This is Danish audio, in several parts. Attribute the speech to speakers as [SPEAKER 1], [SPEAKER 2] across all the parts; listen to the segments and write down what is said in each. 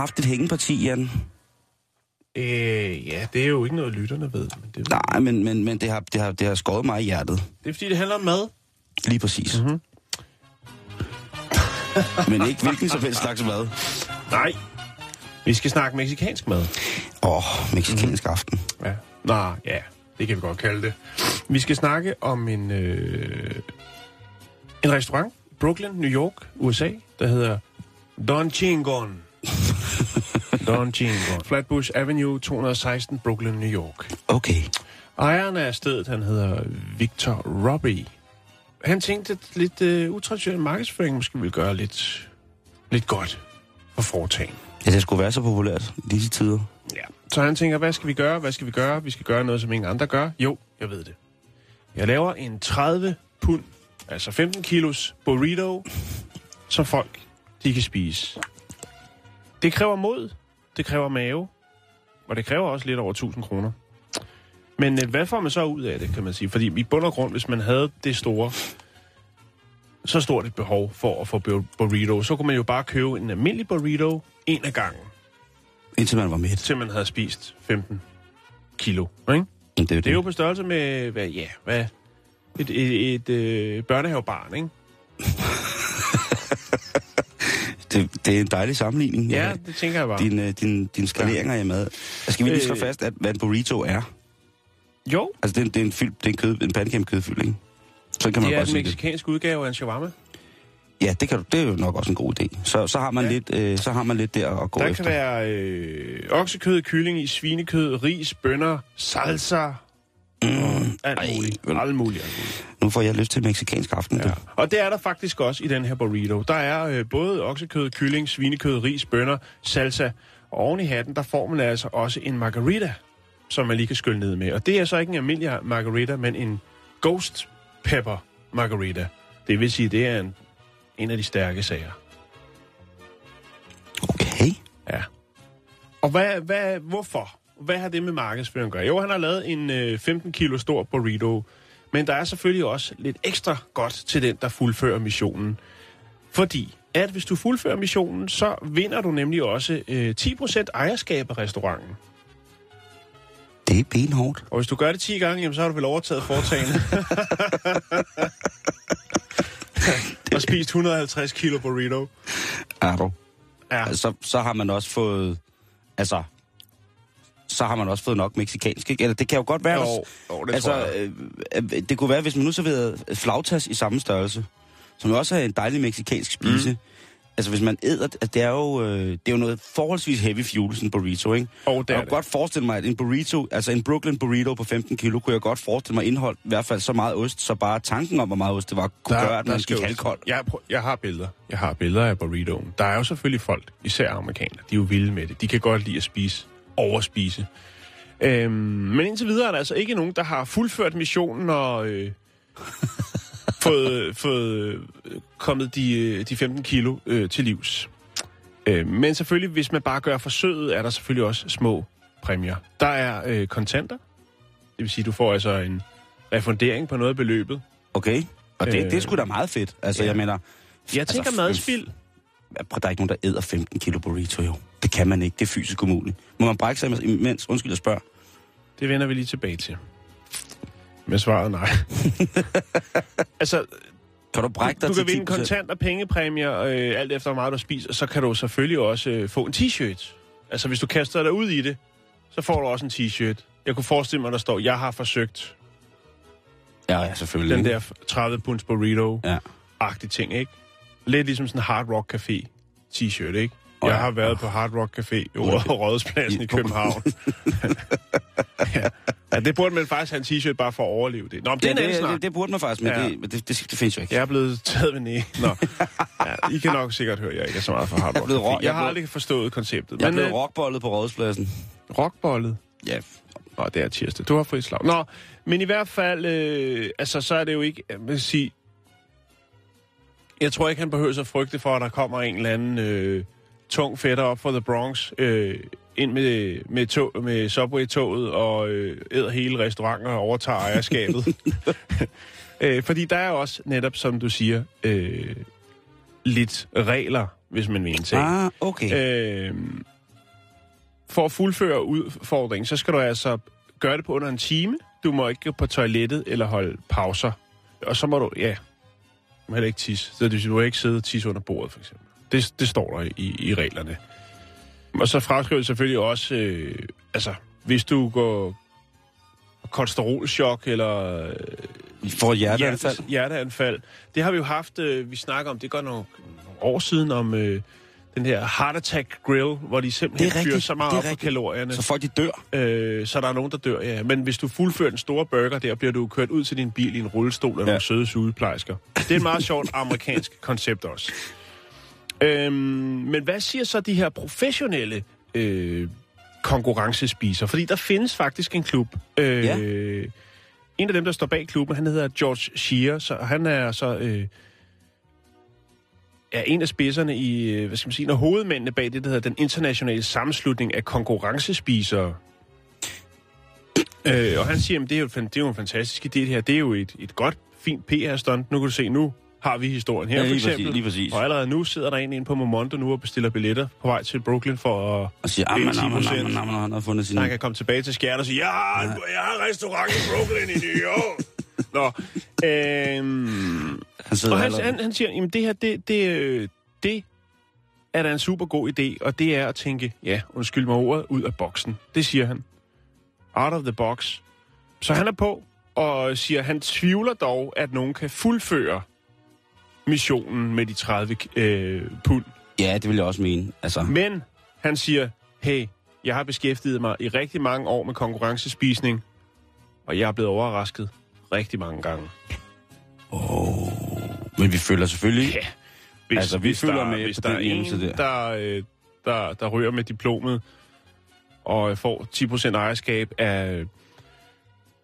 [SPEAKER 1] Haft et hængeparti, Jan.
[SPEAKER 2] Øh, ja, det er jo ikke noget, lytterne ved. Men det,
[SPEAKER 1] Nej, men, men, men det, har, det, har, det har skåret mig i hjertet.
[SPEAKER 2] det er fordi, det handler om mad.
[SPEAKER 1] Lige præcis. Mm-hmm. men ikke hvilken som helst slags mad.
[SPEAKER 2] Nej. Vi skal snakke meksikansk mad.
[SPEAKER 1] Åh, oh, meksikansk mm-hmm. aften.
[SPEAKER 2] Ja. Nå, ja, det kan vi godt kalde det. Vi skal snakke om en, øh, en restaurant Brooklyn, New York, USA, der hedder Don Chingon. Don Chingon. Flatbush Avenue, 216, Brooklyn, New York.
[SPEAKER 1] Okay.
[SPEAKER 2] Ejeren af stedet, han hedder Victor Robbie. Han tænkte, at lidt øh, utraditionel markedsføring måske ville gøre lidt, lidt godt for foretagen.
[SPEAKER 1] Ja, det skulle være så populært i disse tider.
[SPEAKER 2] Ja. Så han tænker, hvad skal vi gøre? Hvad skal vi gøre? Vi skal gøre noget, som ingen andre gør. Jo, jeg ved det. Jeg laver en 30 pund, altså 15 kilos burrito, som folk de kan spise. Det kræver mod, det kræver mave, og det kræver også lidt over 1000 kroner. Men øh, hvad får man så ud af det, kan man sige? Fordi i bund og grund, hvis man havde det store, så stort et behov for at få bur- burrito, så kunne man jo bare købe en almindelig burrito en af gangen,
[SPEAKER 1] Indtil man var midt.
[SPEAKER 2] til man havde spist 15 kilo. Ikke?
[SPEAKER 1] Det er jo
[SPEAKER 2] Det er jo
[SPEAKER 1] det.
[SPEAKER 2] på størrelse med, hvad, ja, hvad, et, et, et øh, børnehavebarn, ikke?
[SPEAKER 1] Det, det er en dejlig sammenligning.
[SPEAKER 2] Ja, det tænker jeg bare.
[SPEAKER 1] Din, øh, din, din skaleringer i mad. Skal vi lige slå
[SPEAKER 2] Øh.
[SPEAKER 1] fast, at hvad en burrito er?
[SPEAKER 2] Jo,
[SPEAKER 1] Altså, det er, en- det er en, fyld, det er en, kød, en pandekage med kødfyldning. Så kan man
[SPEAKER 2] det er
[SPEAKER 1] godt
[SPEAKER 2] en
[SPEAKER 1] sige det.
[SPEAKER 2] meksikansk udgave af en shawarma.
[SPEAKER 1] Ja, det, kan du, det er jo nok også en god idé. Så, så, har, man
[SPEAKER 2] Ja.
[SPEAKER 1] lidt, øh, så har man lidt der at gå
[SPEAKER 2] Der
[SPEAKER 1] efter.
[SPEAKER 2] kan være øh, oksekød, kylling i, svinekød, ris, bønner, salsa,
[SPEAKER 1] Mm,
[SPEAKER 2] alt
[SPEAKER 1] Ej,
[SPEAKER 2] muligt.
[SPEAKER 1] vel.
[SPEAKER 2] Alt muligt, alt muligt.
[SPEAKER 1] nu får jeg lyst til meksikansk aften.
[SPEAKER 2] Ja.
[SPEAKER 1] Ja.
[SPEAKER 2] Og det er der faktisk også i den her burrito. Der er øh, både oksekød, kylling, svinekød, ris, bønner, salsa. Og oven i hatten, der får man altså også en margarita, som man lige kan skylle ned med. Og det er så ikke en almindelig margarita, men en ghost pepper margarita. Det vil sige, det er en, en af de stærke sager.
[SPEAKER 1] Okay.
[SPEAKER 2] Ja. Og hvad, hvad, hvorfor? Hvad har det med markedsføring at gøre? Jo, han har lavet en øh, 15 kilo stor burrito, men der er selvfølgelig også lidt ekstra godt til den, der fuldfører missionen. Fordi at hvis du fuldfører missionen, så vinder du nemlig også øh, 10% ejerskab af restauranten.
[SPEAKER 1] Det er benhårdt.
[SPEAKER 2] Og hvis du gør det 10 gange, jamen, så har du vel overtaget foretagende. og spist 150 kilo burrito.
[SPEAKER 1] Er du?
[SPEAKER 2] Ja,
[SPEAKER 1] Så, så har man også fået... Altså... Så har man også fået nok meksikansk, ikke? Eller det kan jo godt være...
[SPEAKER 2] jo,
[SPEAKER 1] hvis-
[SPEAKER 2] jo, det
[SPEAKER 1] altså, øh, øh, det kunne være, hvis man nu serverede flautas i samme størrelse, som jo også er en dejlig meksikansk spise. Mm. Altså, hvis man æder... at Det er, jo, øh, det er jo noget forholdsvis heavy fuel, sådan en burrito, ikke?
[SPEAKER 2] Og det
[SPEAKER 1] jeg kunne
[SPEAKER 2] det.
[SPEAKER 1] godt forestille mig, at en burrito, altså en Brooklyn burrito på 15 kilo, kunne jeg godt forestille mig indhold i hvert fald så meget ost, så bare tanken om, hvor meget ost det var, kunne gøre, at man
[SPEAKER 2] skal
[SPEAKER 1] gik halvkold.
[SPEAKER 2] Jeg, jeg har billeder. Jeg har billeder af burritoen. Der er jo selvfølgelig folk, især amerikanere, de er jo vilde med det. De kan godt lide at spise, overspise. Øhm, men indtil videre er der altså ikke nogen, der har fuldført missionen og øh, fået, fået øh, kommet de, øh, de 15 kilo øh, til livs. Øh, men selvfølgelig, hvis man bare gør forsøget, er der selvfølgelig også små præmier. Der er øh, kontanter. Det vil sige, du får altså en refundering på noget af beløbet.
[SPEAKER 1] Okay? Og det,
[SPEAKER 2] Øh,
[SPEAKER 1] det er sgu da meget fedt. Altså,
[SPEAKER 2] ja.
[SPEAKER 1] jeg mener...
[SPEAKER 2] Jeg tænker
[SPEAKER 1] altså,
[SPEAKER 2] madspild.
[SPEAKER 1] Der er ikke nogen, der æder 15 kilo burrito, jo. Det kan man ikke. Det er fysisk umuligt. Må man brække sig imens? Undskyld, jeg spørger.
[SPEAKER 2] Det vender vi lige tilbage til. Med svaret nej. altså,
[SPEAKER 1] Kan du brække dig
[SPEAKER 2] du
[SPEAKER 1] til
[SPEAKER 2] kan vinde
[SPEAKER 1] 10%?
[SPEAKER 2] kontant og pengepræmier, øh, alt efter hvor meget du spiser, så kan du selvfølgelig også øh, få en t-shirt. Altså, hvis du kaster dig ud i det, så får du også en t-shirt. Jeg kunne forestille mig, der står, jeg har forsøgt.
[SPEAKER 1] Ja, ja, selvfølgelig.
[SPEAKER 2] Den der 30 punds burrito-agtige
[SPEAKER 1] Ja.
[SPEAKER 2] ting, ikke? Lidt ligesom sådan en Hard Rock Café t-shirt, ikke? Jeg har været på Hard Rock Café i Rådhuspladsen i København. ja. ja, det burde man faktisk have en t-shirt bare for at overleve det. Nå, men det
[SPEAKER 1] Ja, det,
[SPEAKER 2] snak.
[SPEAKER 1] det, det, burde man faktisk, men
[SPEAKER 2] Ja.
[SPEAKER 1] det, det, det, det findes jo ikke.
[SPEAKER 2] Jeg er blevet taget ved næ. Nå. Ja, I kan nok sikkert høre, at jeg ikke er så meget for Hard
[SPEAKER 1] Jeg
[SPEAKER 2] Rock Jeg,
[SPEAKER 1] jeg er
[SPEAKER 2] har
[SPEAKER 1] blevet-
[SPEAKER 2] aldrig forstået konceptet.
[SPEAKER 1] Jeg er blevet
[SPEAKER 2] øh,
[SPEAKER 1] rockbollet på Rådhuspladsen.
[SPEAKER 2] rockbollet.
[SPEAKER 1] Ja,
[SPEAKER 2] Nå, det er tirsdag. Du har fri slag. Nå, men i hvert fald, øh, altså, så er det jo ikke, jeg vil sige, jeg tror ikke, han behøver at frygte for, at der kommer en eller anden øh, tung fætter op fra The Bronx, øh, ind med, med, tog, med Subway-toget og øh, æder hele restauranten og overtager ejerskabet. øh, fordi der er også netop, som du siger, øh, lidt regler, hvis man vil en ting.
[SPEAKER 1] ah, okay.
[SPEAKER 2] Øh, for at fuldføre udfordringen, så skal du altså gøre det på under en time. Du må ikke gå på toilettet eller holde pauser. Og så må du, ja, du må heller ikke tisse. Så du må ikke sidde og tisse under bordet, for eksempel. Det, det står der i, i reglerne. Og så fraskriver det selvfølgelig også, øh, altså, hvis du går kolesterolchok eller øh,
[SPEAKER 1] For hjerteanfald.
[SPEAKER 2] Hjertes, hjerteanfald. Det har vi jo haft, øh, vi snakker om, det går nogle, nogle år siden, om øh, den her Heart Attack Grill, hvor de simpelthen
[SPEAKER 1] er
[SPEAKER 2] fyrer så meget op på kalorierne,
[SPEAKER 1] Så folk de dør.
[SPEAKER 2] øh, så der er nogen, der dør, ja. Men hvis du fuldfører den store burger der, bliver du kørt ud til din bil i en rullestol af ja. nogle søde sugeplejersker. Det er et meget sjovt amerikansk koncept også. Øhm, men hvad siger så de her professionelle øh, konkurrencespiser? Fordi der findes faktisk en klub. Øh,
[SPEAKER 1] Ja.
[SPEAKER 2] En af dem, der står bag klubben, han hedder George Shear, så han er så... Øh, er en af spidserne i, øh, hvad skal man sige, en af hovedmændene bag det, der hedder den internationale sammenslutning af konkurrencespisere. Øh, og han siger, at det er, jo, det er jo en fantastisk idé, det her. Det er jo et, et godt, fint PR-stunt. Nu kan du se, nu har vi historien her,
[SPEAKER 1] Ja,
[SPEAKER 2] for eksempel.
[SPEAKER 1] præcis, lige præcis.
[SPEAKER 2] Og allerede nu sidder der en inde på Momondo nu og bestiller billetter på vej til Brooklyn for at...
[SPEAKER 1] Og siger,
[SPEAKER 2] Det er
[SPEAKER 1] at
[SPEAKER 2] 10%.
[SPEAKER 1] han har fundet sin...
[SPEAKER 2] Han kan komme tilbage til skjern og sige, ja, jeg har en restaurant i Brooklyn i New York. Nå, øhm,
[SPEAKER 1] Han
[SPEAKER 2] og han, han, han siger, jamen det her, det, det, øh, det er da en super god idé, og det er at tænke, ja, undskyld mig ordet, ud af boksen. Det siger han. Out of the box. Så han er på og siger, han tvivler dog, at nogen kan fuldføre missionen med de 30 øh, pund.
[SPEAKER 1] Ja, det vil jeg også mene. Altså,
[SPEAKER 2] Men han siger, hey, jeg har beskæftiget mig i rigtig mange år med konkurrencespisning, og jeg er blevet overrasket rigtig mange gange.
[SPEAKER 1] men vi følger selvfølgelig...
[SPEAKER 2] Ja. Hvis,
[SPEAKER 1] Altså, vi
[SPEAKER 2] hvis
[SPEAKER 1] følger
[SPEAKER 2] der,
[SPEAKER 1] med
[SPEAKER 2] hvis
[SPEAKER 1] på
[SPEAKER 2] der
[SPEAKER 1] den
[SPEAKER 2] er en,
[SPEAKER 1] der.
[SPEAKER 2] der, øh, der, der rører med diplomet og får 10% ejerskab af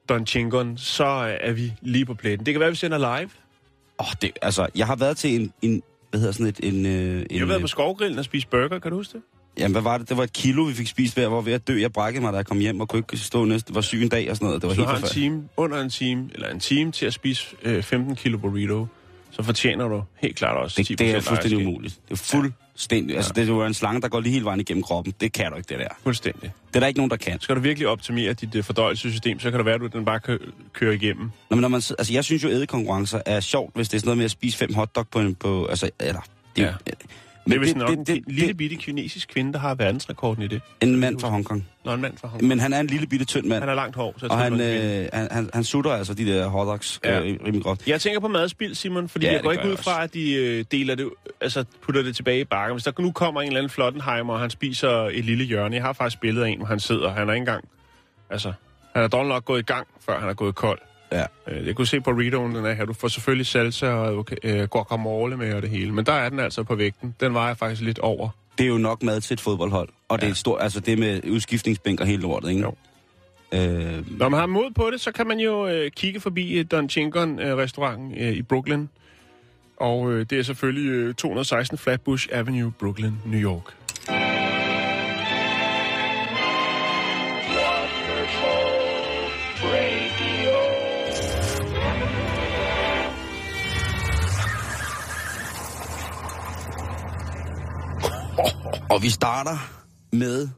[SPEAKER 2] Don Chingon, så er vi lige på pletten. Det kan være, vi sender live.
[SPEAKER 1] Åh, det, altså, jeg har været til en... en hvad hedder sådan et... En, øh, en,
[SPEAKER 2] Jeg har været på
[SPEAKER 1] øh,
[SPEAKER 2] Skovgrillen og spist burger, kan du huske det?
[SPEAKER 1] Jamen, hvad var det? Det var et kilo, vi fik spist hver. Jeg var ved at dø. Jeg brækkede mig, da jeg kom hjem og kunne ikke stå næste. Det var syg en dag og sådan noget. Det var
[SPEAKER 2] du
[SPEAKER 1] helt
[SPEAKER 2] har en time, under en time, eller en time til at spise øh, 15 kilo burrito, så fortjener du helt klart også 10%
[SPEAKER 1] Det, det er fuldstændig
[SPEAKER 2] ejerskab.
[SPEAKER 1] umuligt. Det er fuldstændig... Ja. Altså, det er jo en slange, der går lige hele vejen igennem kroppen. Det kan du ikke, det der.
[SPEAKER 2] Fuldstændig.
[SPEAKER 1] Det er der ikke nogen, der kan.
[SPEAKER 2] Skal du virkelig optimere dit øh, fordøjelsessystem, så kan det være, at den bare kø- kører igennem.
[SPEAKER 1] Nå, men når man, altså, jeg synes jo, ædekonkurrencer er sjovt, hvis det er sådan noget med at spise fem hotdog på en... På, altså, eller, det,
[SPEAKER 2] Ja. Det er vist nok det, det, en lille bitte kinesisk kvinde, der har verdensrekorden i det.
[SPEAKER 1] En mand fra Hongkong.
[SPEAKER 2] Nå, en mand fra Hongkong.
[SPEAKER 1] Men han er en lille bitte tynd mand.
[SPEAKER 2] Han er langt hår, så jeg
[SPEAKER 1] Og han,
[SPEAKER 2] det
[SPEAKER 1] øh, han, han, han sutter altså de der hotdogs
[SPEAKER 2] Ja.
[SPEAKER 1] ja. øh, rimelig godt.
[SPEAKER 2] Jeg tænker på madspil, Simon, fordi
[SPEAKER 1] Ja,
[SPEAKER 2] jeg
[SPEAKER 1] det
[SPEAKER 2] går ikke ud fra, at de øh, deler det, altså putter det tilbage i bakken. Hvis der nu kommer en eller anden Flottenheimer, og han spiser et lille hjørne. Jeg har faktisk billeder af en, hvor han sidder. Han er ikke engang... Altså, han er dog nok gået i gang, før han er gået kold.
[SPEAKER 1] Ja.
[SPEAKER 2] Øh, Jeg kunne se på burritoen, den er her. Du får selvfølgelig salsa og øh, guacamole med og det hele. Men der er den altså på vægten. Den vejer faktisk lidt over.
[SPEAKER 1] Det er jo nok mad til et fodboldhold. Og ja. det er et stort, altså det med udskiftningsbænk og hele lortet, ikke?
[SPEAKER 2] Jo.
[SPEAKER 1] Øh,
[SPEAKER 2] Når man har mod på det, så kan man jo øh, kigge forbi øh, Don Chingon øh, øh, i Brooklyn. Og øh, det er selvfølgelig øh, 216 Flatbush Avenue, Brooklyn, New York.
[SPEAKER 1] Og vi starter med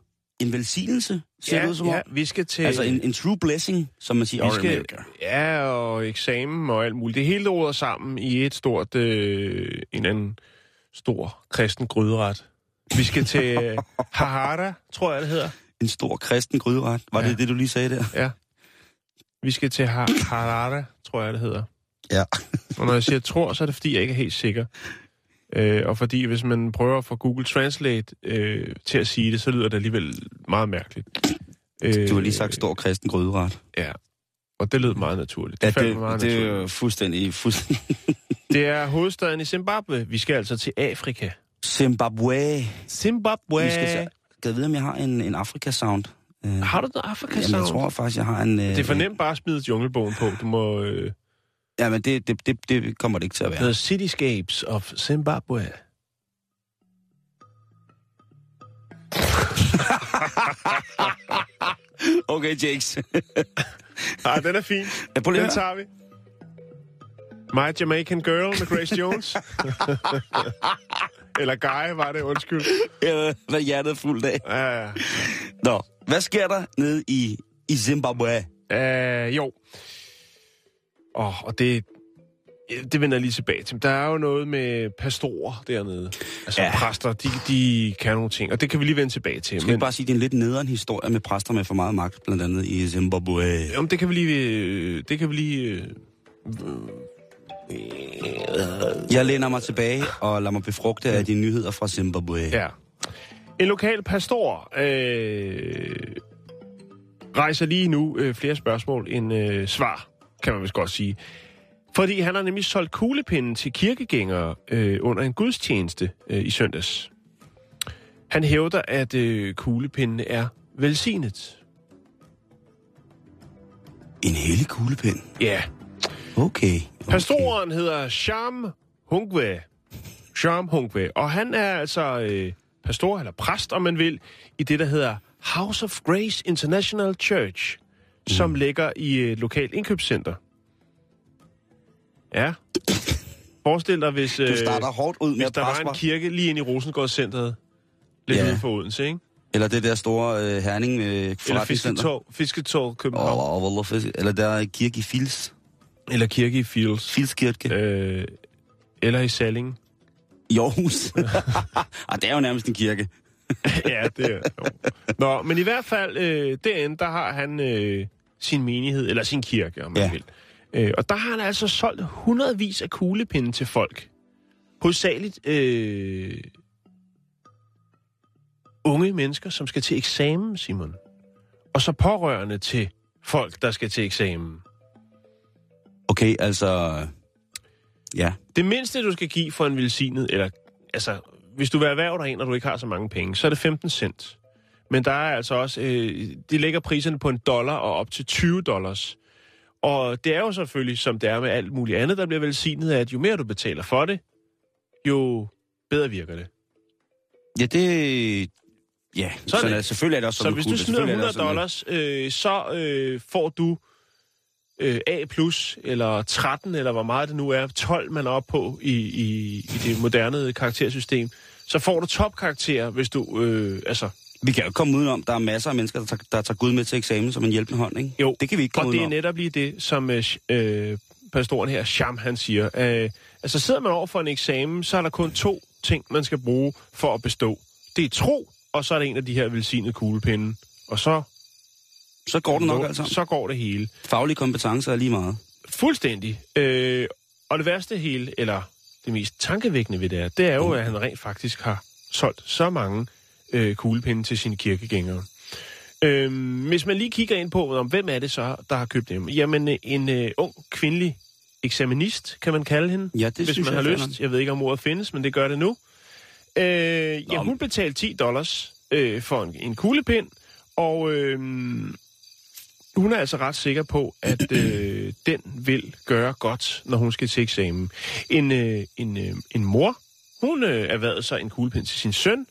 [SPEAKER 1] en velsignelse, ser
[SPEAKER 2] Ja,
[SPEAKER 1] det ud som om.
[SPEAKER 2] ja, vi skal til...
[SPEAKER 1] Altså en, en true blessing, som man siger.
[SPEAKER 2] vi skal, ja, og eksamen og alt muligt. Det hele råder sammen i et stort, øh, en anden stor kristen gryderet. Vi skal til øh, Hahara, tror jeg det hedder.
[SPEAKER 1] En stor kristen gryderet. Var
[SPEAKER 2] Ja.
[SPEAKER 1] det det, du lige sagde der?
[SPEAKER 2] Ja. Vi skal til Harare, tror jeg, det hedder.
[SPEAKER 1] Ja.
[SPEAKER 2] Og når jeg siger tror, så er det fordi, jeg ikke er helt sikker. Øh, og fordi hvis man prøver at få Google Translate øh, til at sige det, så lyder det alligevel meget mærkeligt. Øh,
[SPEAKER 1] Du har lige sagt stor kristen gryderet.
[SPEAKER 2] Ja, og det lød meget naturligt. Det,
[SPEAKER 1] Ja, det,
[SPEAKER 2] meget
[SPEAKER 1] det er
[SPEAKER 2] naturligt.
[SPEAKER 1] jo fuldstændig, fuldstændig...
[SPEAKER 2] Det er hovedstaden i Zimbabwe. Vi skal altså til Afrika.
[SPEAKER 1] Zimbabwe.
[SPEAKER 2] Zimbabwe.
[SPEAKER 1] Vi skal. Kan jeg vide, om jeg har en, en Afrika-sound? Øh,
[SPEAKER 2] Har du noget Afrika
[SPEAKER 1] Jamen, jeg tror faktisk, jeg har en... Øh,
[SPEAKER 2] Det er for nemt bare at smide junglebogen på. Du må... Øh,
[SPEAKER 1] Ja, men det, det, det, det kommer det ikke til at være.
[SPEAKER 2] The Cityscapes of Zimbabwe.
[SPEAKER 1] Okay, Jakes.
[SPEAKER 2] Nej, den er fin.
[SPEAKER 1] Ja, prøv lige
[SPEAKER 2] Den tager vi. My Jamaican Girl med Grace Jones. Eller Guy var det, undskyld.
[SPEAKER 1] Jeg var hjertet er fuldt af.
[SPEAKER 2] Ja, ja.
[SPEAKER 1] Nå, hvad sker der nede i, i Zimbabwe?
[SPEAKER 2] Uh, jo. Oh, og det, det vender jeg lige tilbage til. Der er jo noget med pastorer dernede. Altså
[SPEAKER 1] Ja.
[SPEAKER 2] præster, de, de kan nogle ting. Og det kan vi lige vende tilbage til.
[SPEAKER 1] Skal vi bare sige, det er en lidt nederen historie med præster med for meget magt, blandt andet i Zimbabwe.
[SPEAKER 2] Jamen, det kan vi lige... Det kan vi lige... øh,
[SPEAKER 1] Jeg læner mig tilbage og lader mig befrugte af de nyheder fra Zimbabwe.
[SPEAKER 2] Ja. En lokal pastor øh, rejser lige nu øh, flere spørgsmål end øh, svar, kan man vist godt sige. Fordi han har nemlig solgt kuglepinden til kirkegængere øh, under en gudstjeneste øh, i søndags. Han hævder, at øh, kuglepinden er velsignet.
[SPEAKER 1] En hellig kuglepen.
[SPEAKER 2] Ja.
[SPEAKER 1] Okay. okay.
[SPEAKER 2] Pastoren hedder Sham Hungwe. Sham Hungwe. Og han er altså øh, pastor, eller præst, om man vil, i det, der hedder House of Grace International Church, mm. som ligger i et lokalt indkøbscenter. Ja. Forestil dig, hvis,
[SPEAKER 1] Du
[SPEAKER 2] øh,
[SPEAKER 1] starter hårdt ud med
[SPEAKER 2] hvis
[SPEAKER 1] at
[SPEAKER 2] der var en kirke lige inde i Rosengårdscenteret. Lidt
[SPEAKER 1] Ja.
[SPEAKER 2] ude for Odense, ikke?
[SPEAKER 1] Eller det der store øh, Herning øh,
[SPEAKER 2] Eller. Fisketorv, Fisketorv København.
[SPEAKER 1] Og, og, eller der er kirke i Fils.
[SPEAKER 2] Eller kirke i Fields.
[SPEAKER 1] Filskirke.
[SPEAKER 2] Øh, eller i Salling.
[SPEAKER 1] I Aarhus. ah, det er jo nærmest en kirke.
[SPEAKER 2] ja, det er jo. Nå, men i hvert fald, øh, derinde, der har han øh, sin menighed, eller sin kirke, om man
[SPEAKER 1] Ja.
[SPEAKER 2] vil. Øh, og der har han altså solgt hundredvis af kuglepinde til folk. Hovedsageligt øh, unge mennesker, som skal til eksamen, Simon. Og så pårørende til folk, der skal til eksamen.
[SPEAKER 1] Okay, altså... Ja.
[SPEAKER 2] Det mindste, du skal give for en velsignet, eller altså, hvis du vil erhverve dig en, og du ikke har så mange penge, så er det 15 cent. Men der er altså også, øh, de lægger priserne på en dollar og op til 20 dollars. Og det er jo selvfølgelig, som det er med alt muligt andet, der bliver velsignet, at jo mere du betaler for det, jo bedre virker det.
[SPEAKER 1] Ja, det... Ja,
[SPEAKER 2] Sådan
[SPEAKER 1] sådan
[SPEAKER 2] er det.
[SPEAKER 1] selvfølgelig er det også
[SPEAKER 2] Så hvis du smider
[SPEAKER 1] Selvfølgelig er
[SPEAKER 2] 100
[SPEAKER 1] det også sådan,
[SPEAKER 2] dollars, øh, så øh, får du øh, A+, eller 13, eller hvor meget det nu er, 12 man er oppe på i, i, i det moderne karaktersystem, så får du topkarakterer, hvis du, øh, altså,
[SPEAKER 1] Vi kan jo komme udenom, der er masser af mennesker, der tager, der tager Gud med til eksamen som en hjælpende hånd, ikke?
[SPEAKER 2] Jo,
[SPEAKER 1] Det kan vi ikke
[SPEAKER 2] og
[SPEAKER 1] komme
[SPEAKER 2] det er netop lige det, som øh, øh, pastoren her, Sham, han siger. Øh, altså sidder man over for en eksamen, så er der kun to ting, man skal bruge for at bestå. Det er tro, og så er det en af de her velsignede kuglepinde. Og så,
[SPEAKER 1] Så går det nok altså.
[SPEAKER 2] så går det hele.
[SPEAKER 1] Faglige kompetencer er lige meget.
[SPEAKER 2] Fuldstændig. Øh, og det værste hele, eller det mest tankevækkende ved det er, det er jo, at han rent faktisk har solgt så mange øh, kuglepinde til sine kirkegængere. Øh, hvis man lige kigger ind på, om hvem er det så, der har købt dem? Jamen, øh, en øh, ung kvindelig eksaminist, kan man kalde hende,
[SPEAKER 1] Ja, det
[SPEAKER 2] hvis
[SPEAKER 1] synes
[SPEAKER 2] man
[SPEAKER 1] jeg
[SPEAKER 2] har lyst. Jeg ved ikke, om ordet findes, men det gør det nu. Øh, ja, hun betalte 10 dollars øh, for en, en kuglepind, og øh, hun er altså ret sikker på, at øh, den vil gøre godt, når hun skal til eksamen. En, øh, en, øh, en mor, hun øh, erhvervede sig en kuglepind til sin søn,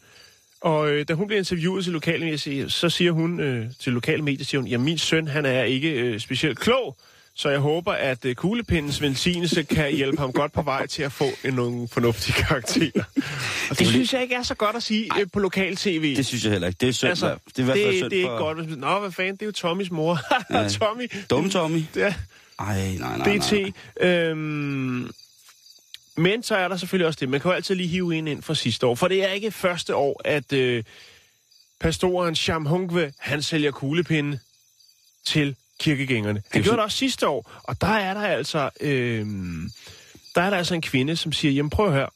[SPEAKER 2] og øh, da hun bliver interviewet til lokale så siger hun øh, til lokale medier, siger hun, ja, min søn, han er ikke øh, specielt klog, så jeg håber, at øh, kuglepindens velsignelse kan hjælpe ham godt på vej til at få en, nogle fornuftige karakterer. Og det synes jeg ikke er så godt at sige øh, på lokal tv.
[SPEAKER 1] Det synes jeg heller ikke. Det er synd.
[SPEAKER 2] altså,
[SPEAKER 1] det er i hvert fald
[SPEAKER 2] det,
[SPEAKER 1] synd
[SPEAKER 2] det er
[SPEAKER 1] for...
[SPEAKER 2] ikke godt. Hvis man, Nå, hvad fanden, det er jo Tommys mor. Ja. Tommy.
[SPEAKER 1] Dumme Tommy.
[SPEAKER 2] Ja,
[SPEAKER 1] Ej, nej, nej,
[SPEAKER 2] DT.
[SPEAKER 1] nej.
[SPEAKER 2] Øhm, men så er der selvfølgelig også det. Man kan jo altid lige hive en ind fra sidste år. For det er ikke første år, at øh, pastoren Sham Hungve, han sælger kuglepinde til kirkegængerne. Han
[SPEAKER 1] jo
[SPEAKER 2] gjorde det også sidste år, og der er der altså, øh, der er der altså en kvinde, som siger, jamen prøv her,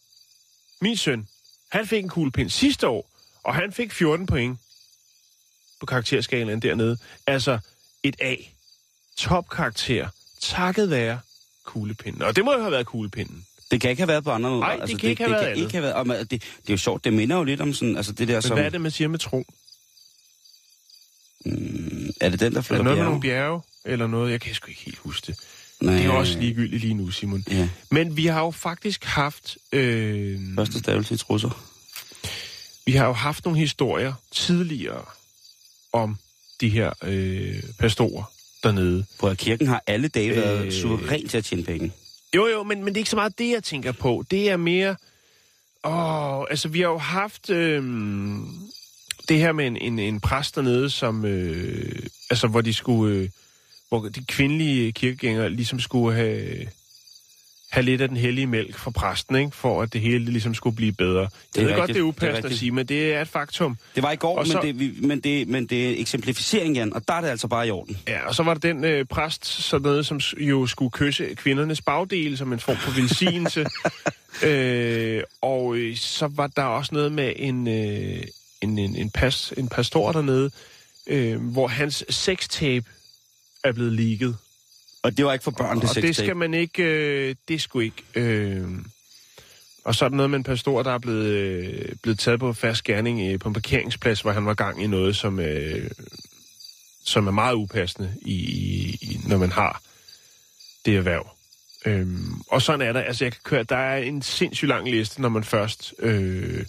[SPEAKER 2] min søn, han fik en kuglepind sidste år, og han fik 14 point på karakterskalaen dernede. Altså et A. Topkarakter. Takket være kuglepinden. Og det må jo have været kuglepinden.
[SPEAKER 1] Det kan ikke have været på andre måder.
[SPEAKER 2] Nej, det kan ikke have
[SPEAKER 1] det
[SPEAKER 2] været
[SPEAKER 1] kan ikke have været, og man- det, det er jo sjovt, det minder jo lidt om sådan, altså det der
[SPEAKER 2] Men
[SPEAKER 1] som...
[SPEAKER 2] hvad er det, man siger med tro?
[SPEAKER 1] Er det den, der
[SPEAKER 2] Er
[SPEAKER 1] flytter
[SPEAKER 2] det noget med
[SPEAKER 1] bjerge?
[SPEAKER 2] nogle bjerge? Eller noget? Jeg kan sgu ikke helt huske det.
[SPEAKER 1] Nej,
[SPEAKER 2] Det er også ligegyldigt lige nu, Simon.
[SPEAKER 1] Ja,
[SPEAKER 2] Men vi har jo faktisk haft... Øh,
[SPEAKER 1] første stavelse i trusser.
[SPEAKER 2] vi har jo haft nogle historier tidligere om de her øh, pastorer dernede.
[SPEAKER 1] På kirken har alle dage været
[SPEAKER 2] Øh.
[SPEAKER 1] suveræn til at tjene penge.
[SPEAKER 2] Jo, jo, men, men det er ikke så meget det, jeg tænker på. Det er mere... Åh, altså, vi har jo haft øh, det her med en, en, en præst dernede, som... Øh, altså, hvor de skulle... Øh, hvor de kvindelige kirkegængere ligesom skulle have, have lidt af den hellige mælk fra præsten, ikke? For at det hele ligesom skulle blive bedre. Jeg
[SPEAKER 1] er
[SPEAKER 2] ved godt,
[SPEAKER 1] rigtigt.
[SPEAKER 2] det er
[SPEAKER 1] Det er
[SPEAKER 2] upassende at sige, men det er et faktum.
[SPEAKER 1] Det var i går,
[SPEAKER 2] Og
[SPEAKER 1] men,
[SPEAKER 2] så-
[SPEAKER 1] det, vi, men, det, men det er eksemplificering, Jan, og der er det altså bare i orden.
[SPEAKER 2] Ja, og så var der den øh, præst, sådan noget, som jo skulle kysse kvindernes bagdel som en form for velsignelse. øh, og øh, så var der også noget med en, øh, en, en, en, pas, en pastor dernede, øh, hvor hans sextape er blevet leaget.
[SPEAKER 1] Og det var ikke for børn, det
[SPEAKER 2] og det skal man ikke... Øh, det skulle ikke... Øh, og så er der noget med en pastor, der er blevet, øh, blevet taget på fast gerning øh, på en parkeringsplads, hvor han var gang i noget, som, øh, som er meget upassende, i, i, når man har det erhverv. Øhm, og sådan er der. Altså, jeg kan køre, der er en sindssygt lang liste, når man først... Øh,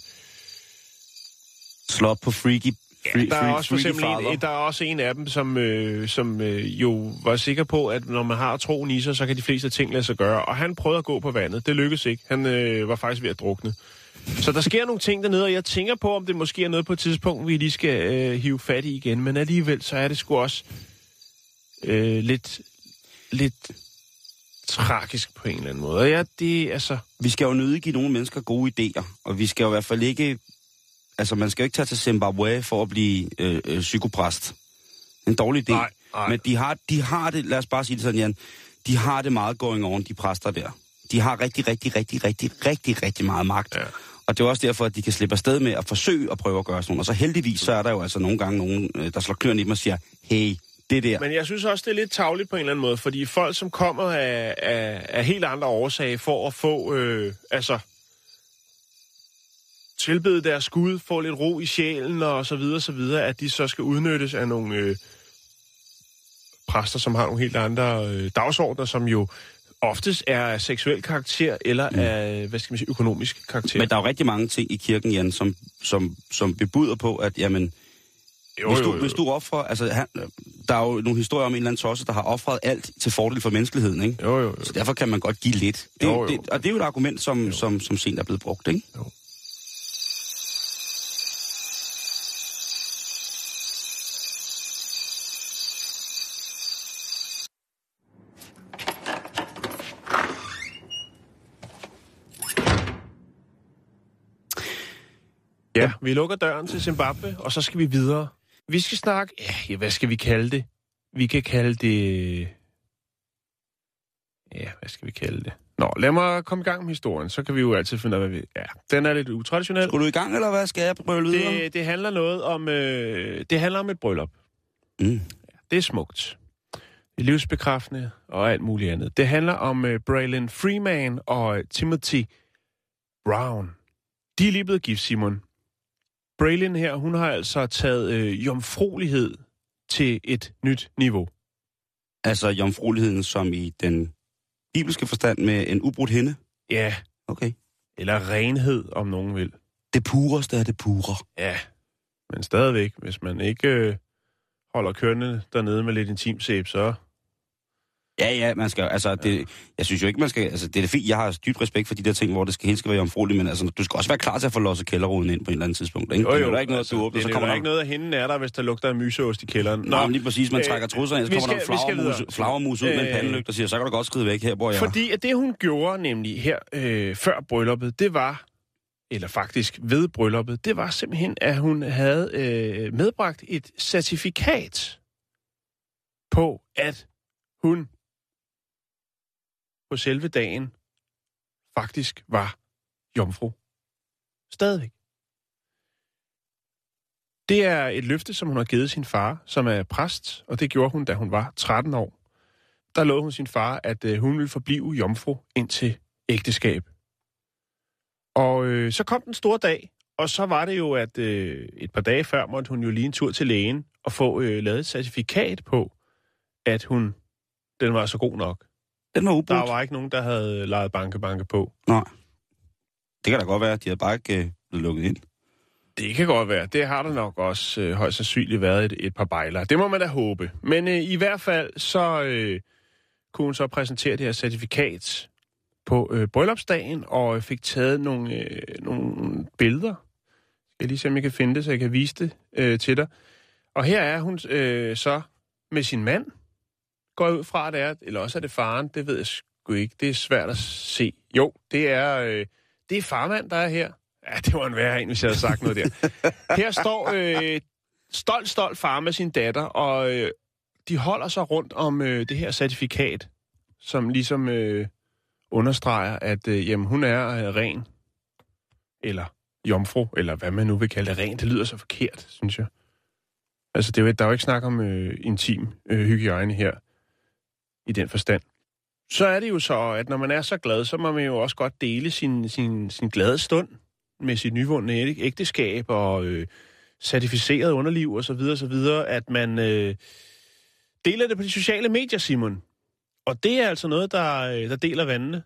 [SPEAKER 1] Slå op på freaky, free,
[SPEAKER 2] der er også for eksempel en, der er også en af dem, som, øh, som øh, jo var sikker på, at når man har troen i sig, så kan de fleste ting lade sig gøre. Og han prøvede at gå på vandet. Det lykkedes ikke. Han øh, var faktisk ved at drukne. Så der sker nogle ting dernede, og jeg tænker på, om det måske er noget på et tidspunkt, vi lige skal øh, hive fat i igen. Men alligevel, så er det sgu også øh, lidt, lidt tragisk på en eller anden måde. Og ja, det altså...
[SPEAKER 1] Vi skal jo nødig give nogle mennesker gode idéer, og vi skal jo i hvert fald ikke... Altså, man skal jo ikke tage til Zimbabwe for at blive øh, øh, psykopræst. En dårlig idé.
[SPEAKER 2] Nej, nej.
[SPEAKER 1] Men de har, de har det, lad os bare sige det sådan, Jan, de har det meget going on, de præster der. De har rigtig, rigtig, rigtig, rigtig, rigtig, rigtig meget magt.
[SPEAKER 2] Ja.
[SPEAKER 1] Og det er også derfor, at de kan slippe afsted med at forsøge at prøve at gøre sådan noget. Og så heldigvis, så er der jo altså nogle gange nogen, øh, der slår kløerne i dem og siger, hey, det der,
[SPEAKER 2] Men jeg synes også, det er lidt tavligt på en eller anden måde, fordi folk, som kommer af, af, af helt andre årsager for at få, øh, altså, tilbede deres Gud, få lidt ro i sjælen og så videre, så videre, at de så skal udnyttes af nogle øh, præster, som har nogle helt andre øh, dagsordner, som jo oftest er af seksuel karakter eller mm. af, hvad skal man sige, økonomisk karakter.
[SPEAKER 1] Men der er jo rigtig mange ting i kirken, Jan, som, som, som bebuder på, at jamen,
[SPEAKER 2] jo,
[SPEAKER 1] hvis,
[SPEAKER 2] jo,
[SPEAKER 1] du,
[SPEAKER 2] jo.
[SPEAKER 1] hvis du offrer... Altså, han, der er jo nogle historier om en eller anden tosse, der har offret alt til fordel for menneskeligheden, ikke?
[SPEAKER 2] Jo, jo, jo.
[SPEAKER 1] Så derfor kan man godt give lidt. Det,
[SPEAKER 2] Jo, jo.
[SPEAKER 1] Det, og det er jo et argument, som, som, som sent er blevet brugt, ikke?
[SPEAKER 2] Jo. Ja, vi lukker døren til Zimbabwe, og så skal vi videre. Vi skal snakke... Ja, ja, hvad skal vi kalde det? Vi kan kalde det... Ja, hvad skal vi kalde det? Nå, lad mig komme i gang med historien, så kan vi jo altid finde ud af, hvad vi... Ja, den er lidt utraditionel.
[SPEAKER 1] Skulle du i gang, eller hvad? Skal jeg prøve videre?
[SPEAKER 2] Det, det handler noget om... Øh, det handler om et bryllup.
[SPEAKER 1] Mm.
[SPEAKER 2] Det er smukt. Det er livsbekræftende og alt muligt andet. Det handler om øh, Braylon Freeman og øh, Timothy Brown. De er lige blevet gift, Simon. Braylon her, hun har altså taget øh, jomfruelighed til et nyt niveau.
[SPEAKER 1] Altså jomfrueligheden som i den bibelske forstand med en ubrudt hende?
[SPEAKER 2] Ja,
[SPEAKER 1] Okay.
[SPEAKER 2] eller renhed, om nogen vil.
[SPEAKER 1] Det pureste er det pure.
[SPEAKER 2] Ja, men stadigvæk, hvis man ikke øh, holder kørende dernede med lidt intimsæb, så...
[SPEAKER 1] Ja, ja, man skal, altså, det, jeg synes jo ikke, man skal, altså, det er fint, jeg har dybt respekt for de der ting, hvor det skal, helt skal være jomfrueligt, men altså, du skal også være klar til at få losset kælderruden ind på en eller anden tidspunkt, ikke? det er jo ikke noget, du åbner, så
[SPEAKER 2] er
[SPEAKER 1] kommer
[SPEAKER 2] der
[SPEAKER 1] der...
[SPEAKER 2] ikke noget af hende er der, hvis der lugter af myseost i kælderen.
[SPEAKER 1] Nå, men lige præcis, man
[SPEAKER 2] øh,
[SPEAKER 1] trækker trusserne ind, så kommer der
[SPEAKER 2] skal-
[SPEAKER 1] en
[SPEAKER 2] vi skal
[SPEAKER 1] flagermus, flagermus ud med en
[SPEAKER 2] Øh,
[SPEAKER 1] pandelygt og siger, så kan du godt skride væk her, hvor jeg.
[SPEAKER 2] Fordi at det, hun gjorde nemlig her øh, før brylluppet, det var, eller faktisk ved brylluppet, det var simpelthen, at hun havde øh, medbragt et certifikat på, at hun på selve dagen faktisk var jomfru. Stadigvæk. Det er et løfte, som hun har givet sin far, som er præst, og det gjorde hun, da hun var 13 år. Der lovede hun sin far, at øh, hun ville forblive jomfru indtil ægteskab. Og øh, så kom den store dag, og så var det jo, at øh, et par dage før måtte hun jo lige en tur til lægen og få øh, lavet et certifikat på, at hun den var så god nok.
[SPEAKER 1] Den var ubrudt.
[SPEAKER 2] Der var ikke nogen, der havde lejet banke-banke på.
[SPEAKER 1] Nej. Det kan da godt være, at de havde bare ikke øh, blevet lukket ind.
[SPEAKER 2] Det kan godt være. Det har der nok også øh, højst sandsynligt været et, et par bejlere. Det må man da håbe. Men øh, i hvert fald så øh, kunne hun så præsentere det her certifikat på øh, bryllupsdagen og fik taget nogle, øh, nogle billeder. Skal jeg lige se, om jeg kan finde det, så jeg kan vise det øh, til dig. Og her er hun øh, så med sin mand. Går jeg ud fra, at det er, eller også er det faren, det ved jeg sgu ikke. Det er svært at se. Jo, det er, øh, det er farmand, der er her. Ja, det var en værre en, hvis jeg havde sagt noget der. Her står øh, stolt, stolt far med sin datter, og øh, de holder sig rundt om øh, det her certifikat, som ligesom øh, understreger, at øh, jamen, hun er øh, ren, eller jomfru, eller hvad man nu vil kalde det. Ren, det lyder så forkert, synes jeg. Altså, det er jo, der er jo ikke snak om øh, intim øh, hygiejne her, i den forstand. Så er det jo så, at når man er så glad, så må man jo også godt dele sin, sin, sin glade stund med sit nyvundne æg- ægteskab og øh, certificeret underliv og så videre, så videre, at man øh, deler det på de sociale medier, Simon. Og det er altså noget, der, øh, der deler vandene.